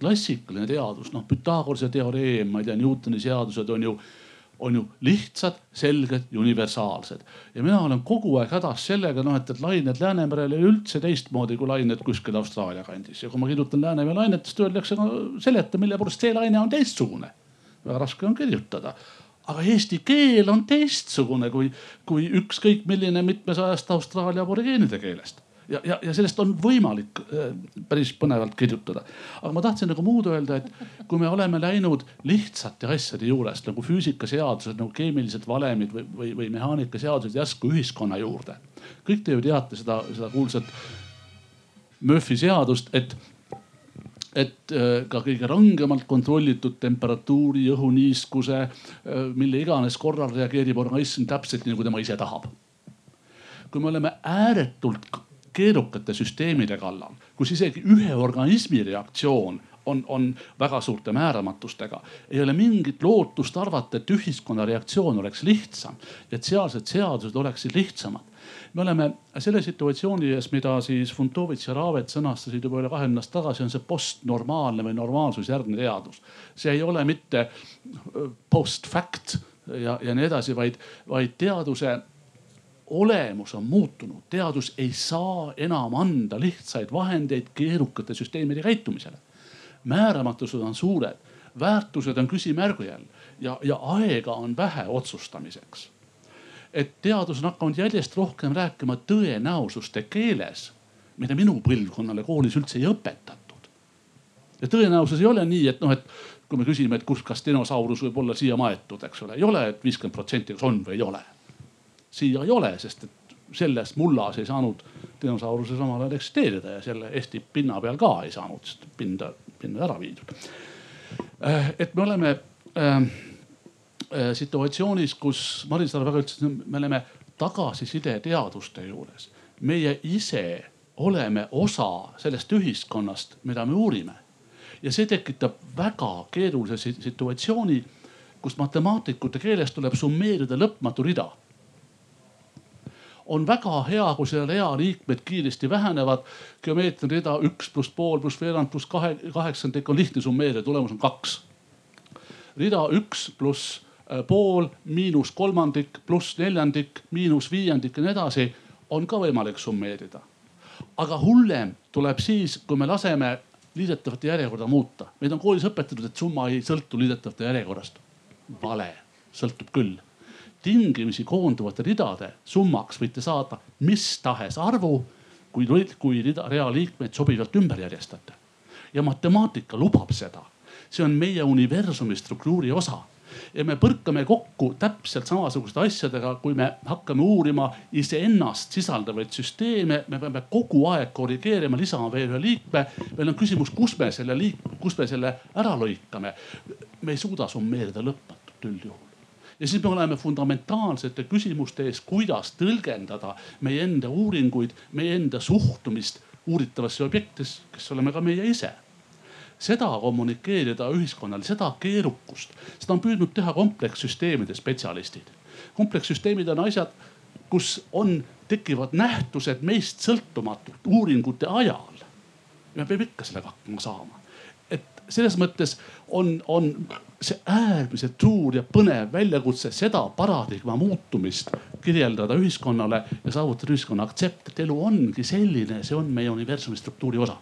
klassikaline teadus, noh Pythagorase teoreem, ma ei tea, Newtoni seadused on ju on ju lihtsad, selged ja universaalsed. ja mina olen kogu aeg hädas sellega, noh, et, et lained Läänemerel ei ole üldse teistmoodi kui lained kuskil Austraalia kandis ja kui ma kirjutan Läänemere lainetest, öeldakse no seleta, mille pärast see laine on teistsugune. väga raske on kirjutada aga eesti keel on teistsugune kui, kui ükskõik milline mitmesajast Austraalia aborigeenide keelest ja, ja, ja sellest on võimalik äh, päris põnevalt kirjutada. aga ma tahtsin nagu muud öelda, et kui me oleme läinud lihtsate asjade juurest nagu füüsikaseadused, nagu keemilised valemid või, või, või mehaanikaseadused järsku ühiskonna juurde. kõik te ju teate seda, seda kuulsat Murphy seadust, et et äh, ka kõige rangemalt kontrollitud temperatuuri, õhuniiskuse, äh, mille iganes korral reageerib organism täpselt nii nagu tema ise tahab. kui me oleme ääretult keerukate süsteemide kallal, kus isegi ühe organismi reaktsioon on, on väga suurte määramatustega. ei ole mingit lootust arvata, et ühiskonna reaktsioon oleks lihtsam, et sealsed seadused oleksid lihtsamad. me oleme selle situatsiooni ees, mida siis Funtovitš ja Raavet sõnastasid juba üle kahekümne aasta tagasi, on see postnormaalne või normaalsusjärgne teadus. see ei ole mitte post fact ja, ja nii edasi, vaid, vaid teaduse olemus on muutunud, teadus ei saa enam anda lihtsaid vahendeid keerukate süsteemide käitumisele. määramatused on suured, väärtused on küsimärgi all ja, ja aega on vähe otsustamiseks. et teadus on hakanud järjest rohkem rääkima tõenäosuste keeles, mida minu põlvkonnale koolis üldse ei õpetatud. ja tõenäosus ei ole nii, et noh, et kui me küsime, et kus, kas dinosaurus võib olla siia maetud, eks ole, ei ole, et viiskümmend protsenti, kas on või ei ole siia ei ole, sest et selles mullas ei saanud dinosauruse samal ajal eksisteerida ja selle Eesti pinna peal ka ei saanud, sest pinda, pinda ära viidud. Äh, et me oleme äh, äh, situatsioonis, kus Maris Laar väga ütles, et me oleme tagasiside teaduste juures. meie ise oleme osa sellest ühiskonnast, mida me uurime. ja see tekitab väga keerulise situatsiooni, kus matemaatikute keeles tuleb summeerida lõpmatu rida on väga hea, kui selle rea liikmed kiiresti vähenevad. geomeetriline rida üks pluss pool pluss veerand pluss kahe, kaheksandik on lihtne summeerida, tulemus on kaks. rida üks pluss äh, pool miinus kolmandik pluss neljandik miinus viiendik ja nii edasi on ka võimalik summeerida. aga hullem tuleb siis, kui me laseme liidetavate järjekorda muuta. meid on koolis õpetatud, et summa ei sõltu liidetavate järjekorrast. vale, sõltub küll tingimisi koonduvate ridade summaks võite saada mis tahes arvu, kui, kui rida, rea liikmeid sobivalt ümber järjestate. ja matemaatika lubab seda. see on meie universumi struktuuri osa ja me põrkame kokku täpselt samasuguste asjadega, kui me hakkame uurima iseennast sisaldavaid süsteeme, me peame kogu aeg korrigeerima, lisama veel ühe liikme. meil on küsimus, kus me selle liik-, kus me selle ära lõikame. me ei suuda summeerida lõpmatult üldjuhul ja siis me oleme fundamentaalsete küsimuste ees, kuidas tõlgendada meie enda uuringuid, meie enda suhtumist uuritavasse objektisse, kes oleme ka meie ise seda kommunikeerida ühiskonnale, seda keerukust, seda on püüdnud teha komplekssüsteemide spetsialistid. komplekssüsteemid on asjad, kus on, tekivad nähtused meist sõltumatult uuringute ajal. me peame ikka sellega hakkama saama selles mõttes on, on see äärmiselt suur ja põnev väljakutse seda paradigma muutumist kirjeldada ühiskonnale ja saavutada ühiskonna aktsept, et elu ongi selline, see on meie universumi struktuuri osa.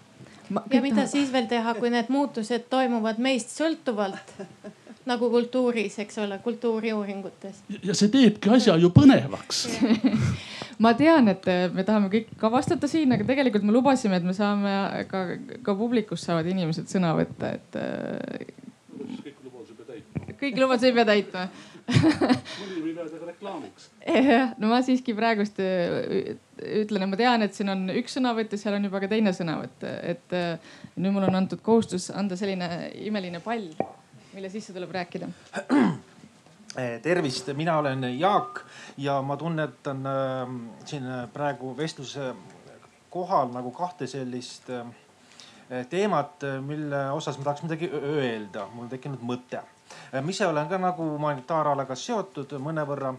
ja mida siis veel teha, kui need muutused toimuvad meist sõltuvalt nagu kultuuris, eks ole, kultuuriuuringutes. ja see teebki asja ju põnevaks [laughs] ma tean, et me tahame kõik ka vastata siin, aga tegelikult me lubasime, et me saame ka, ka publikus saavad inimesed sõna võtta, et. kõik lubadused ei pea täitma. kõik lubadused ei pea täitma mõni võib jääda ka reklaamiks. jah, no ma siiski praegust äh, ütlen, et ma tean, et siin on üks sõnavõtt ja seal on juba ka teine sõnavõtt, et äh, nüüd mul on antud kohustus anda selline imeline pall, mille sisse tuleb rääkida [clears throat] tervist, mina olen Jaak ja ma tunnetan äh, siin praegu vestluse kohal nagu kahte sellist äh, teemat, mille osas ma tahaks midagi öelda, mul on tekkinud mõte. ma ise olen ka nagu humanitaaralaga seotud mõnevõrra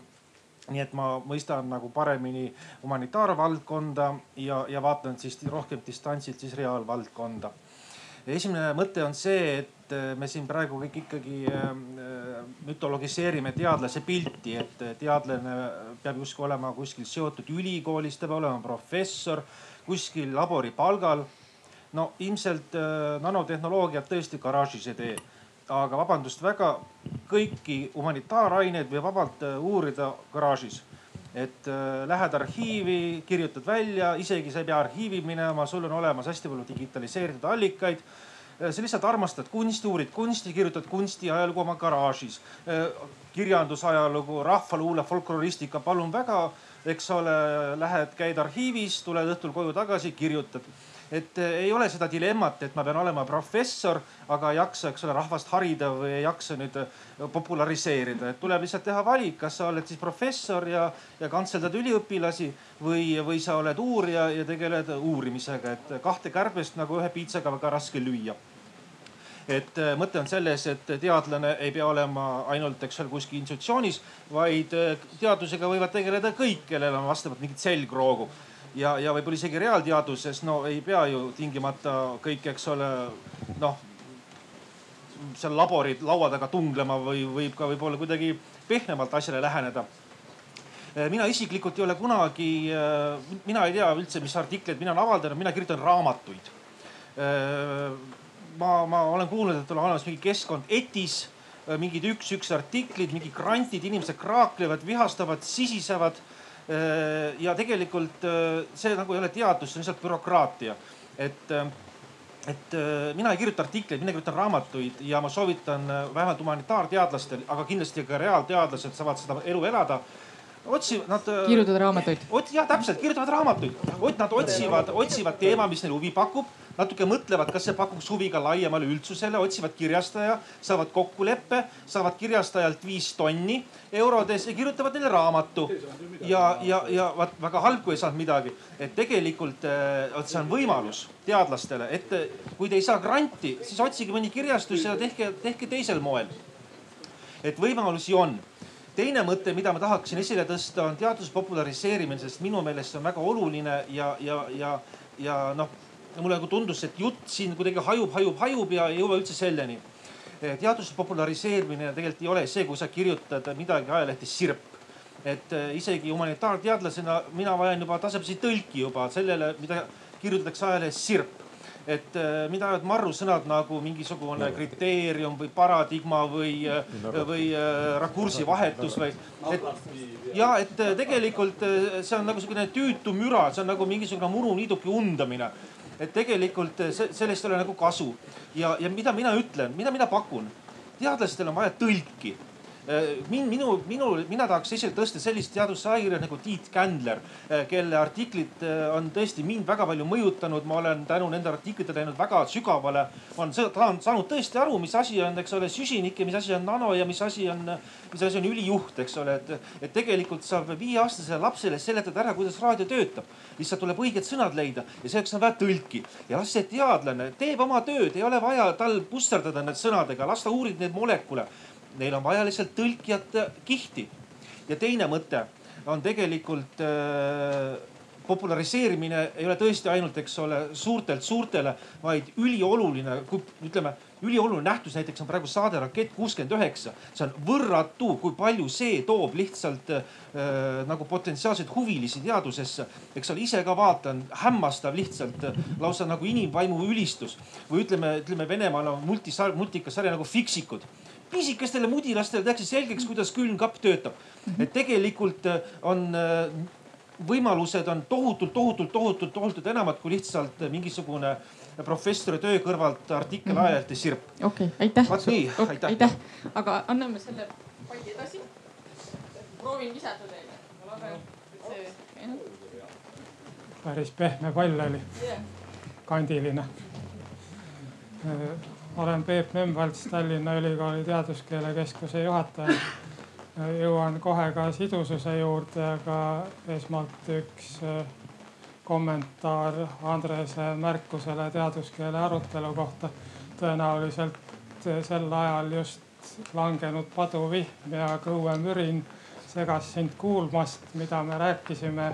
nii et ma mõistan nagu paremini humanitaarvaldkonda ja, ja vaatan siis rohkem distantsilt siis reaalvaldkonda. esimene mõte on see, et me siin praegu kõik ikkagi äh, mütologiseerime teadlase pilti, et teadlane peab justkui olema kuskil seotud ülikoolis, ta peab olema professor kuskil laboripalgal. no ilmselt äh, nanotehnoloogiat tõesti garaažis ei tee aga vabandust väga, kõiki humanitaaraineid võib vabalt äh, uurida garaažis. et äh, lähed arhiivi, kirjutad välja, isegi sa ei pea arhiivi minema, sul on olemas hästi palju digitaliseeritud allikaid äh, sa lihtsalt armastad kunsti, uurid kunsti, kirjutad kunstiajalugu oma garaažis. kirjandusajalugu, rahvaluule, folkloristika, palun väga, eks ole, lähed, käid arhiivis, tuled õhtul koju tagasi, kirjutad et eh, ei ole seda dilemmat, et ma pean olema professor, aga ei jaksa, eks ole, rahvast harida või ei jaksa nüüd eh, populariseerida, et tuleb lihtsalt teha valik, kas sa oled siis professor ja, ja kantseldad üliõpilasi või, või sa oled uurija ja tegeled uurimisega, et kahte kärbest nagu ühe piitsaga väga raske lüüa. Et eh, mõte on selles, et teadlane ei pea olema ainult, eks ole, kuskil institutsioonis, vaid teadusega võivad tegeleda kõik, kellel on vastavalt mingit selgroogu ja, ja võib-olla isegi reaalteaduses no ei pea ju tingimata kõik, eks ole, noh seal laborid laua taga tunglema või võib ka võib-olla kuidagi pehmemalt asjale läheneda. mina isiklikult ei ole kunagi, mina ei tea üldse, mis artikleid mina olen avaldanud, mina kirjutan raamatuid. ma, ma olen kuulnud, et on olemas mingi keskkond ETIS, mingid üks-üks artiklid, mingid grantid, inimesed kraaklevad, vihastavad, sisisevad ja tegelikult äh, see nagu ei ole teadus, see on lihtsalt bürokraatia. et, äh, et mina ei kirjuta artikleid, mina kirjutan raamatuid ja ma soovitan vähemalt humanitaarteadlastel, aga kindlasti ka reaalteadlased saavad seda elu elada otsivad, nad. kirjutavad raamatuid. jah, täpselt, kirjutavad raamatuid. Nad otsivad, otsivad teema, mis neile huvi pakub natuke mõtlevad, kas see pakuks huvi ka laiemale üldsusele, otsivad kirjastaja, saavad kokkuleppe, saavad kirjastajalt viis tonni eurodes ja kirjutavad neile raamatu. ja, ja, ja vaat väga halb, kui ei saanud midagi, et tegelikult äh, vot see on võimalus teadlastele, et äh, kui te ei saa granti, siis otsige mõni kirjastus ja tehke, tehke teisel moel. et võimalusi on teine mõte, mida ma tahaksin esile tõsta, on teaduse populariseerimine, sest minu meelest see on väga oluline ja, ja, ja, ja noh mulle nagu tundus, et jutt siin kuidagi hajub, hajub, hajub ja ei jõua üldse selleni. Eh, teaduse populariseerimine tegelikult ei ole see, kui sa kirjutad midagi ajalehtes sirp. et eh, isegi humanitaarteadlasena mina vajan juba tasapisi tõlki juba sellele, mida kirjutatakse ajalehes sirp et eh, mida öeldavad marrusõnad nagu mingisugune kriteerium või paradigma või, või rakursi vahetus või. et ja et tegelikult see on nagu sihukene tüütu müra, see on nagu mingisugune muruniiduki undamine et tegelikult eh, sellest ei ole nagu kasu. ja, ja mida mina ütlen, mida mina pakun? teadlastel on vaja tõlki Äh, min-, minu, minul, mina tahaks esile tõsta sellist teadusajakirja nagu Tiit Kändler, äh, kelle artiklid äh, on tõesti mind väga palju mõjutanud. ma olen tänu nende artiklitele läinud väga sügavale. ma olen saanud tõesti aru, mis asi on, eks ole, süsinik ja mis asi on nano ja mis asi on, mis asi on ülijuht, eks ole, et, et tegelikult saab viieaastasele lapsele seletada ära, kuidas raadio töötab. lihtsalt tuleb õiged sõnad leida ja selleks on vaja tõlki ja las see teadlane teeb oma tööd, ei ole vaja tal pusterdada need sõnadega, las ta uurib neid molekule neil on vaja lihtsalt tõlkijate kihti. ja teine mõte on tegelikult äh, populariseerimine ei ole tõesti ainult, eks ole, suurtelt suurtele, vaid ülioluline, kui ütleme, ülioluline nähtus näiteks on praegu saade Rakett kuuskümmend üheksa. see on võrratu, kui palju see toob lihtsalt äh, nagu potentsiaalseid huvilisi teadusesse. eks ole, ise ka vaatan, hämmastav lihtsalt äh, lausa nagu inimvaimu ülistus või ütleme, ütleme Venemaal on multisar-, multikasarja nagu Fiksikud pisikestele mudilastele tehakse selgeks, kuidas külmkapp töötab. et tegelikult äh, on äh, võimalused on tohutult, tohutult, tohutult, tohutult enamad kui lihtsalt mingisugune professori töö kõrvalt artikkel mm -hmm. ajaleht ja sirp. okei okay,, aitäh. vot nii okay,, aitäh. aitäh, aga anname selle palli edasi. proovin visata teile, ma loodan, et see. päris pehme pall oli yeah., kandiline olen Peep Nemvalts, Tallinna Ülikooli Teaduskeele Keskuse juhataja. jõuan kohe ka sidususe juurde, aga esmalt üks kommentaar Andrese märkusele teaduskeele arutelu kohta. tõenäoliselt sel ajal just langenud paduvihm ja kõuemürin segas sind kuulmast, mida me rääkisime.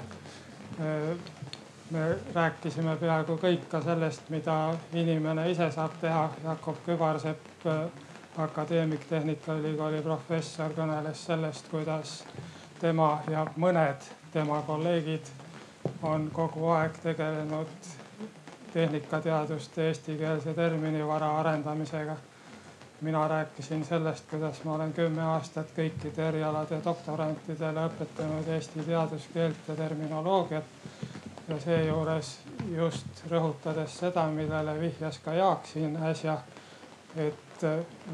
Me rääkisime peaaegu kõik ka sellest, mida inimene ise saab teha. Jakob Kübarsepp, akadeemik, Tehnikaülikooli professor, kõneles sellest, kuidas tema ja mõned tema kolleegid on kogu aeg tegelenud tehnikateaduste eestikeelse terminivara arendamisega mina rääkisin sellest, kuidas ma olen kümme aastat kõikide erialade doktorantidele õpetanud eesti teaduskeelt ja terminoloogiat. Ja seejuures just rõhutades seda, millele vihjas ka Jaak siin äsja. et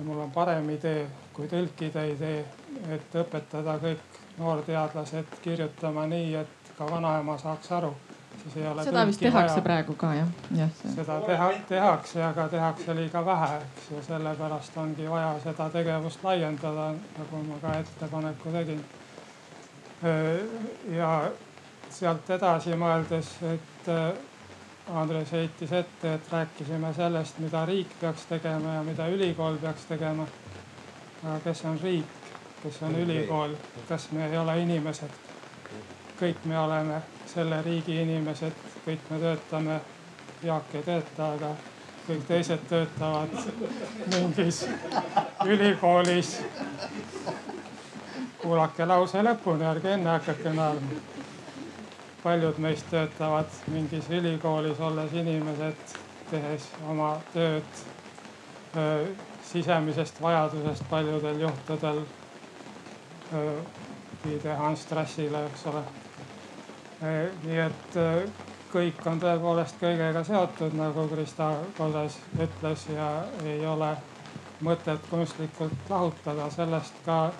mul on parem idee kui tõlkida idee, et õpetada kõik noorteadlased kirjutama nii, et ka vanaema saaks aru siis ei ole. seda vist tehakse vaja. praegu ka jah, jah. seda teha, tehakse, aga tehakse liiga vähe, eks ju, sellepärast ongi vaja seda tegevust laiendada, nagu ma ka ettepaneku tegin. ja sealt edasi mõeldes, et Andres heitis ette, et rääkisime sellest, mida riik peaks tegema ja mida ülikool peaks tegema. aga kes on riik, kes on ülikool, kas me ei ole inimesed? kõik me oleme selle riigi inimesed, kõik me töötame, Jaak ei tööta, aga kõik teised töötavad mingis ülikoolis. kuulake lause lõpuni, ärge enne hakake naerma. Paljud meist töötavad mingis ülikoolis, olles inimesed, tehes oma tööd öö, sisemisest vajadusest paljudel juhtudel viide Hans Strassile, eks ole nii et eh, kõik on tõepoolest kõigega seotud, nagu Krista Kolles ütles ja ei ole mõtet kunstlikult lahutada, sellest ka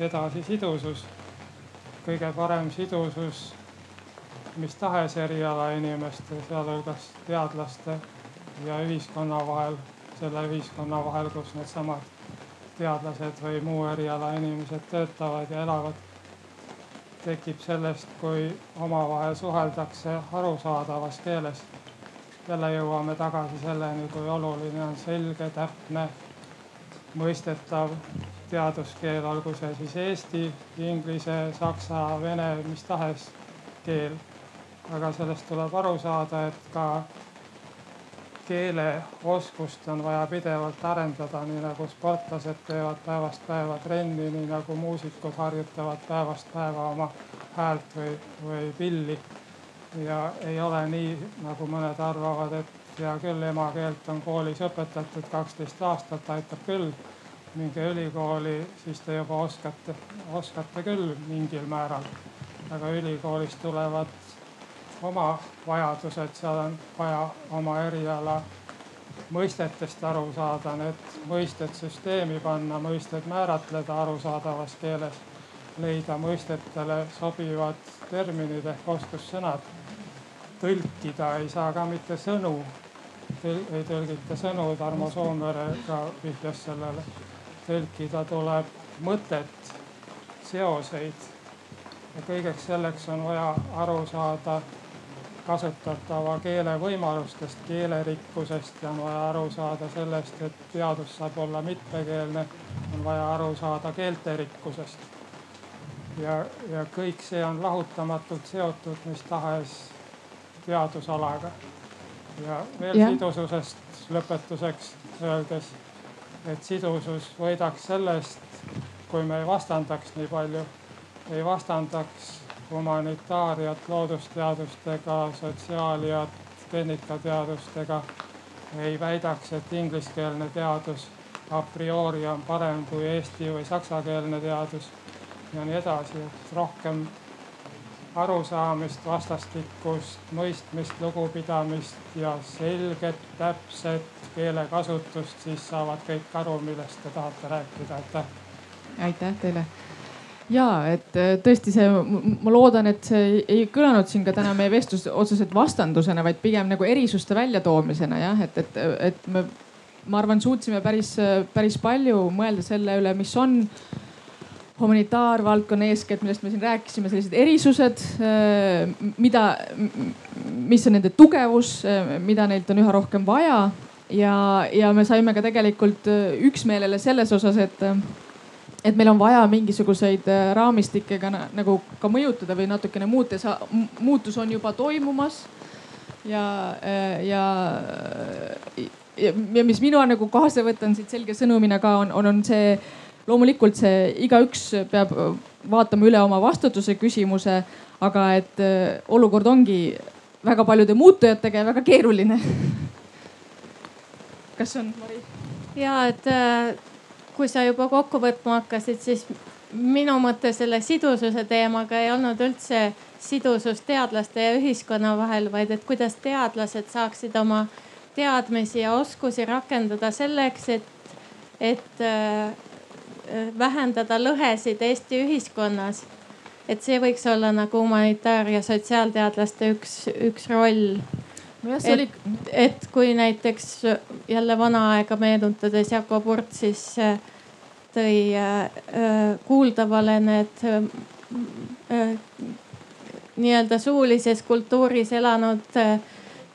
edasi sidusus. kõige parem sidusus mis tahes eriala inimeste, sealhulgas teadlaste ja ühiskonna vahel, selle ühiskonna vahel, kus needsamad teadlased või muu eriala inimesed töötavad ja elavad tekib sellest, kui omavahel suheldakse arusaadavas keeles. jälle jõuame tagasi selleni, kui oluline on selge, täpne, mõistetav teaduskeel, olgu see siis eesti, inglise, saksa, vene, mis tahes keel. Aga sellest tuleb aru saada, et ka keeleoskust on vaja pidevalt arendada, nii nagu sportlased teevad päevast päeva trenni, nii nagu muusikud harjutavad päevast päeva oma häält või, või pilli. ja ei ole nii, nagu mõned arvavad, et hea küll, emakeelt on koolis õpetatud kaksteist aastat, aitab küll. minge ülikooli, siis te juba oskate, oskate küll mingil määral. aga ülikoolist tulevad oma vajadused, seal on vaja oma eriala mõistetest aru saada, need mõisted süsteemi panna, mõisted määratleda arusaadavas keeles, leida mõistetele sobivad terminid ehk oskussõnad. tõlkida ei saa ka mitte sõnu, ei tõlgita sõnu, Tarmo Soomere ka vihjas sellele. tõlkida tuleb mõtet, seoseid ja kõigeks selleks on vaja aru saada kasutatava keele võimalustest, keelerikkusest ja on vaja aru saada sellest, et teadus saab olla mitmekeelne. on vaja aru saada keelterikkusest. ja, ja kõik see on lahutamatult seotud mis tahes teadusalaga. ja veel ja. sidususest lõpetuseks öeldes, et sidusus võidaks sellest, kui me ei vastandaks nii palju, ei vastandaks humanitaariat loodusteadustega, sotsiaaliat tehnikateadustega. ei väidaks, et ingliskeelne teadus a priori on parem kui eesti või saksakeelne teadus ja nii edasi, et rohkem arusaamist, vastastikust mõistmist, lugupidamist ja selget, täpset keelekasutust, siis saavad kõik aru, millest te tahate rääkida, aitäh. aitäh teile ja et äh, tõesti see, ma loodan, et see ei kõlanud siin ka täna meie vestlus otseselt vastandusena, vaid pigem nagu erisuste väljatoomisena jah, et, et, et me, ma arvan, suutsime päris, päris palju mõelda selle üle, mis on humanitaarvaldkonna eeskätt, millest me siin rääkisime, sellised erisused, mida, mis on nende tugevus, mida neilt on üha rohkem vaja. ja, ja me saime ka tegelikult üksmeelele selles osas, et et meil on vaja mingisuguseid raamistikke ka nagu ka mõjutada või natukene muuta muutus on juba toimumas. ja, ja, ja, ja mis mina nagu kaasa võtan siit selge sõnumina ka on, on, on see loomulikult see igaüks peab vaatama üle oma vastutuse küsimuse, aga et äh, olukord ongi väga paljude muutujatega ja väga keeruline. [laughs] kas on, Mari? ja et äh, kui sa juba kokku võtma hakkasid, siis minu mõte selle sidususe teemaga ei olnud üldse sidusus teadlaste ja ühiskonna vahel, vaid et kuidas teadlased saaksid oma teadmisi ja oskusi rakendada selleks, et, et äh, vähendada lõhesid Eesti ühiskonnas. et see võiks olla nagu humanitaar- ja sotsiaalteadlaste üks, üks roll. Oli. et kui näiteks jälle vana aega meenutades Jakob Urt siis äh, tõi äh, kuuldavale need äh, nii-öelda suulises kultuuris elanud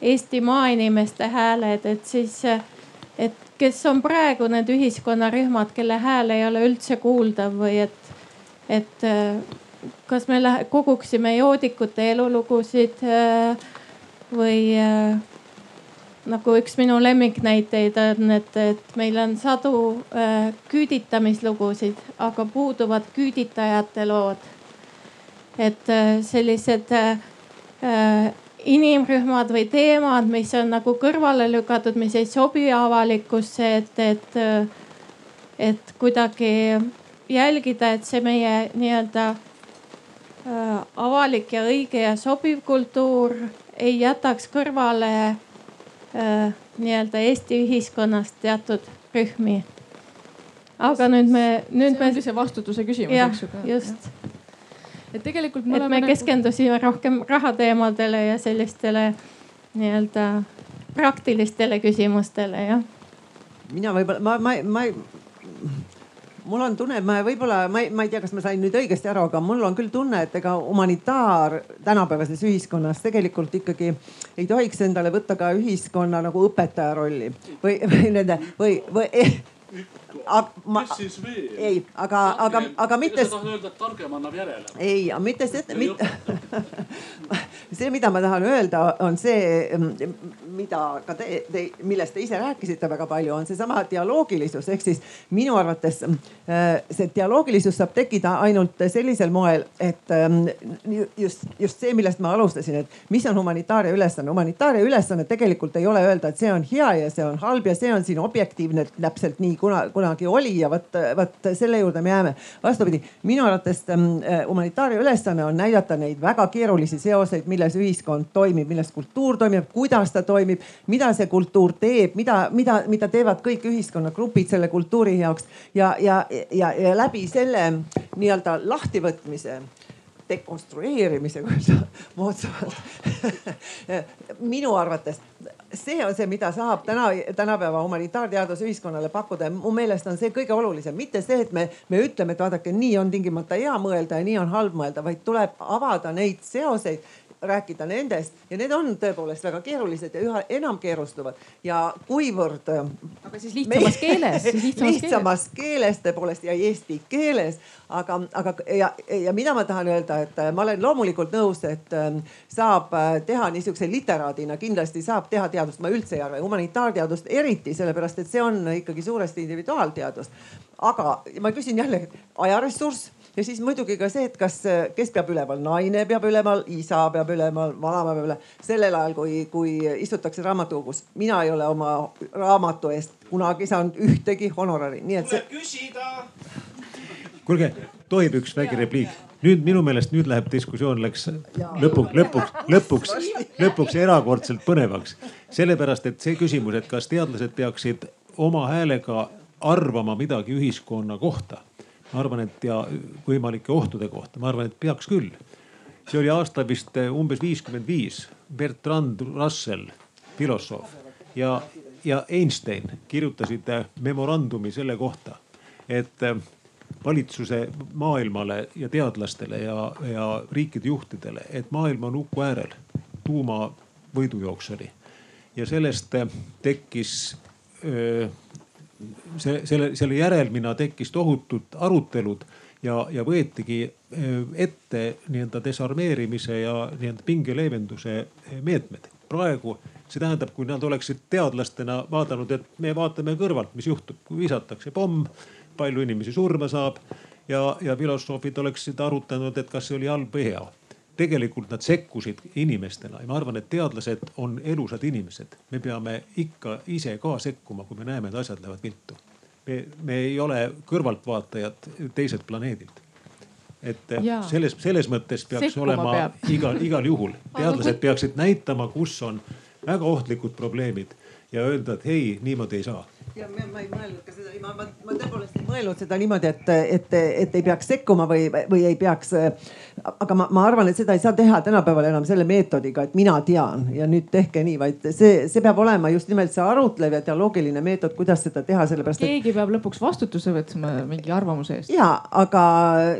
Eesti maainimeste hääled, et siis, et kes on praegu need ühiskonnarühmad, kelle hääl ei ole üldse kuuldav või et, et äh, kas me koguksime joodikute elulugusid äh, või äh, nagu üks minu lemmiknäiteid on, et, et meil on sadu küüditamislugusid, aga puuduvad küüditajate lood. et sellised inimrühmad või teemad, mis on nagu kõrvale lükatud, mis ei sobi avalikkusse, et, et, et kuidagi jälgida, et see meie nii-öelda äh, avalik ja õige ja sobiv kultuur ei jätaks kõrvale äh, nii-öelda Eesti ühiskonnast teatud rühmi. aga nüüd me, nüüd see me. see vastutuse küsimus, eks ju. just et tegelikult me et oleme. me nagu... keskendusime rohkem rahateemadele ja sellistele nii-öelda praktilistele küsimustele, jah. mina võib-olla, ma, ma, ma mul on tunne, et ma võib-olla, ma ei, ma ei tea, kas ma sain nüüd õigesti aru, aga mul on küll tunne, et ega humanitaar tänapäevases ühiskonnas tegelikult ikkagi ei tohiks endale võtta ka ühiskonna nagu õpetaja rolli või, või nende või, või [laughs] ma, ei, aga, aga, aga mitte. sa tahad öelda, et targem annab järele? ei, mitte see, mitte [laughs] see, mida ma tahan öelda, on see, mida ka te, te, millest te ise rääkisite väga palju, on seesama dialoogilisus ehk siis minu arvates äh, see dialoogilisus saab tekkida ainult sellisel moel, et ähm, just, just see, millest ma alustasin, et mis on humanitaaria ülesanne. humanitaaria ülesanne tegelikult ei ole öelda, et see on hea ja see on halb ja see on siin objektiivne täpselt nii, kuna, kunagi oli ja vot, vot selle juurde me jääme. vastupidi, minu arvates ähm, humanitaaria ülesanne on näidata neid väga keerulisi seoseid, milles ühiskond toimib, milles kultuur toimib, kuidas ta toimib, mida see kultuur teeb, mida, mida, mida teevad kõik ühiskonnagrupid selle kultuuri jaoks ja, ja, ja, ja läbi selle nii-öelda lahtivõtmise dekonstrueerimise, kui öelda moodsamalt minu arvates see on see, mida saab täna, tänapäeva humanitaarteadus ühiskonnale pakkuda. Ja mu meelest on see kõige olulisem, mitte see, et me, me ütleme, et vaadake, nii on tingimata hea mõelda ja nii on halb mõelda, vaid tuleb avada neid seoseid rääkida nendest ja need on tõepoolest väga keerulised ja üha enam keerustuvad ja kuivõrd. aga siis lihtsamas keeles, siis lihtsamas, lihtsamas keeles. keeles tõepoolest ja eesti keeles, aga, aga ja, ja mida ma tahan öelda, et ma olen loomulikult nõus, et ähm, saab äh, teha niisuguse literaadina, kindlasti saab teha teadust, ma üldse ei arva, humanitaarteadust eriti sellepärast, et see on ikkagi suuresti individuaalteadus. aga ma küsin jälle ajaressurss ja siis muidugi ka see, et kas, kes peab üleval, naine peab üleval, isa peab üleval, vanaema peab üleval. sellel ajal, kui, kui istutakse raamatukogus, mina ei ole oma raamatu eest kunagi saanud ühtegi honorari, nii et see. tuleb küsida. kuulge, tohib üks väike repliik? nüüd minu meelest nüüd läheb diskussioon läks lõpuks, lõpuks, lõpuks, lõpuks erakordselt põnevaks. sellepärast, et see küsimus, et kas teadlased peaksid oma häälega arvama midagi ühiskonna kohta ma arvan, et ja võimalike ohtude kohta, ma arvan, et peaks küll. see oli aasta vist eh, umbes viiskümmend viis. Bertrand Russell, filosoof ja, ja Einstein kirjutasid eh, memorandumi selle kohta, et eh, valitsuse maailmale ja teadlastele ja, ja riikide juhtidele, et maailm on huku äärel. tuumavõidujooks oli ja sellest tekkis see, selle, selle järelmina tekkis tohutud arutelud ja, ja võetigi ette nii-öelda desarmeerimise ja nii-öelda pinge leevenduse meetmed. praegu see tähendab, kui nad oleksid teadlastena vaadanud, et me vaatame kõrvalt, mis juhtub, kui visatakse pomm, palju inimesi surma saab ja, ja filosoofid oleksid arutanud, et kas see oli halb või hea. Tegelikult nad sekkusid inimestena ja ma arvan, et teadlased on elusad inimesed. me peame ikka ise ka sekkuma, kui me näeme, et asjad lähevad viltu. me, me ei ole kõrvaltvaatajad teiselt planeedilt et ja. selles, selles mõttes peaks Sekkuma olema peab. [laughs] igal, igal juhul. teadlased peaksid näitama, kus on väga ohtlikud probleemid ja öelda, et hei, niimoodi ei saa ja ma, ma ei mõelnud ka seda, ma, ma, ma tõepoolest ei mõelnud seda niimoodi, et, et, et ei peaks sekkuma või, või ei peaks. aga ma, ma arvan, et seda ei saa teha tänapäeval enam selle meetodiga, et mina tean ja nüüd tehke nii, vaid see, see peab olema just nimelt see arutlev ja dialoogiline meetod, kuidas seda teha, sellepärast et. keegi peab lõpuks vastutuse võtma mingi arvamuse eest. ja, aga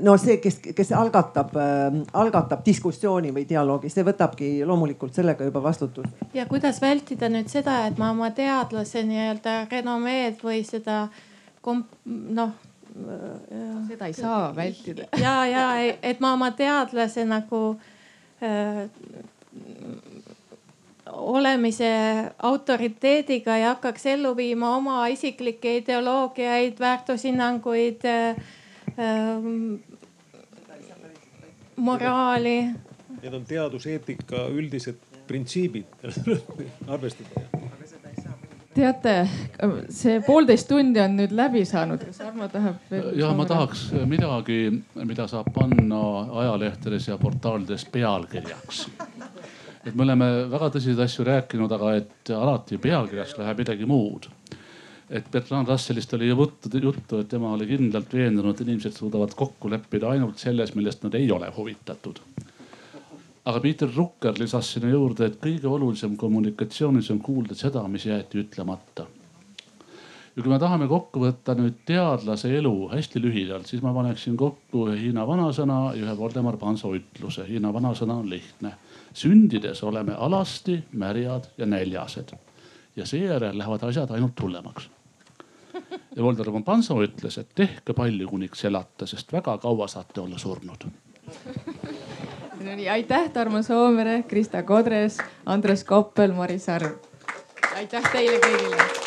no see, kes, kes algatab äh,, algatab diskussiooni või dialoogi, see võtabki loomulikult sellega juba vastutust. ja kuidas vältida nüüd seda, et ma oma teadlase nii-öelda renomee renomeed või seda komp-, noh. seda ei saa vältida. ja, ja et ma oma teadlase nagu öö, olemise autoriteediga ei hakkaks ellu viima oma isiklikke ideoloogiaid, väärtushinnanguid, moraali. Need on teaduseetika üldised printsiibid [laughs] arvestada teate, see poolteist tundi on nüüd läbi saanud, kas Armo tahab veel? ja ma tahaks midagi, mida saab panna ajalehtedes ja portaalides pealkirjaks. et me oleme väga tõsiseid asju rääkinud, aga et alati pealkirjaks läheb midagi muud. et Bertrand Russellist oli juttu, juttu, et tema oli kindlalt veendunud, et inimesed suudavad kokku leppida ainult selles, millest nad ei ole huvitatud aga Peter Rucker lisas sinna juurde, et kõige olulisem kommunikatsioonis on kuulda seda, mis jäeti ütlemata. ja kui me tahame kokku võtta nüüd teadlase elu hästi lühidalt, siis ma paneksin kokku ühe Hiina vanasõna ja ühe Voldemar Panso ütluse. Hiina vanasõna on lihtne. sündides oleme alasti, märjad ja näljased ja seejärel lähevad asjad ainult hullemaks. ja Voldemar Panso ütles, et tehke palju, kuniks elate, sest väga kaua saate olla surnud no nii, aitäh, Tarmo Soomere, Krista Kodres, Andres Koppel, Maris Arv. aitäh teile kõigile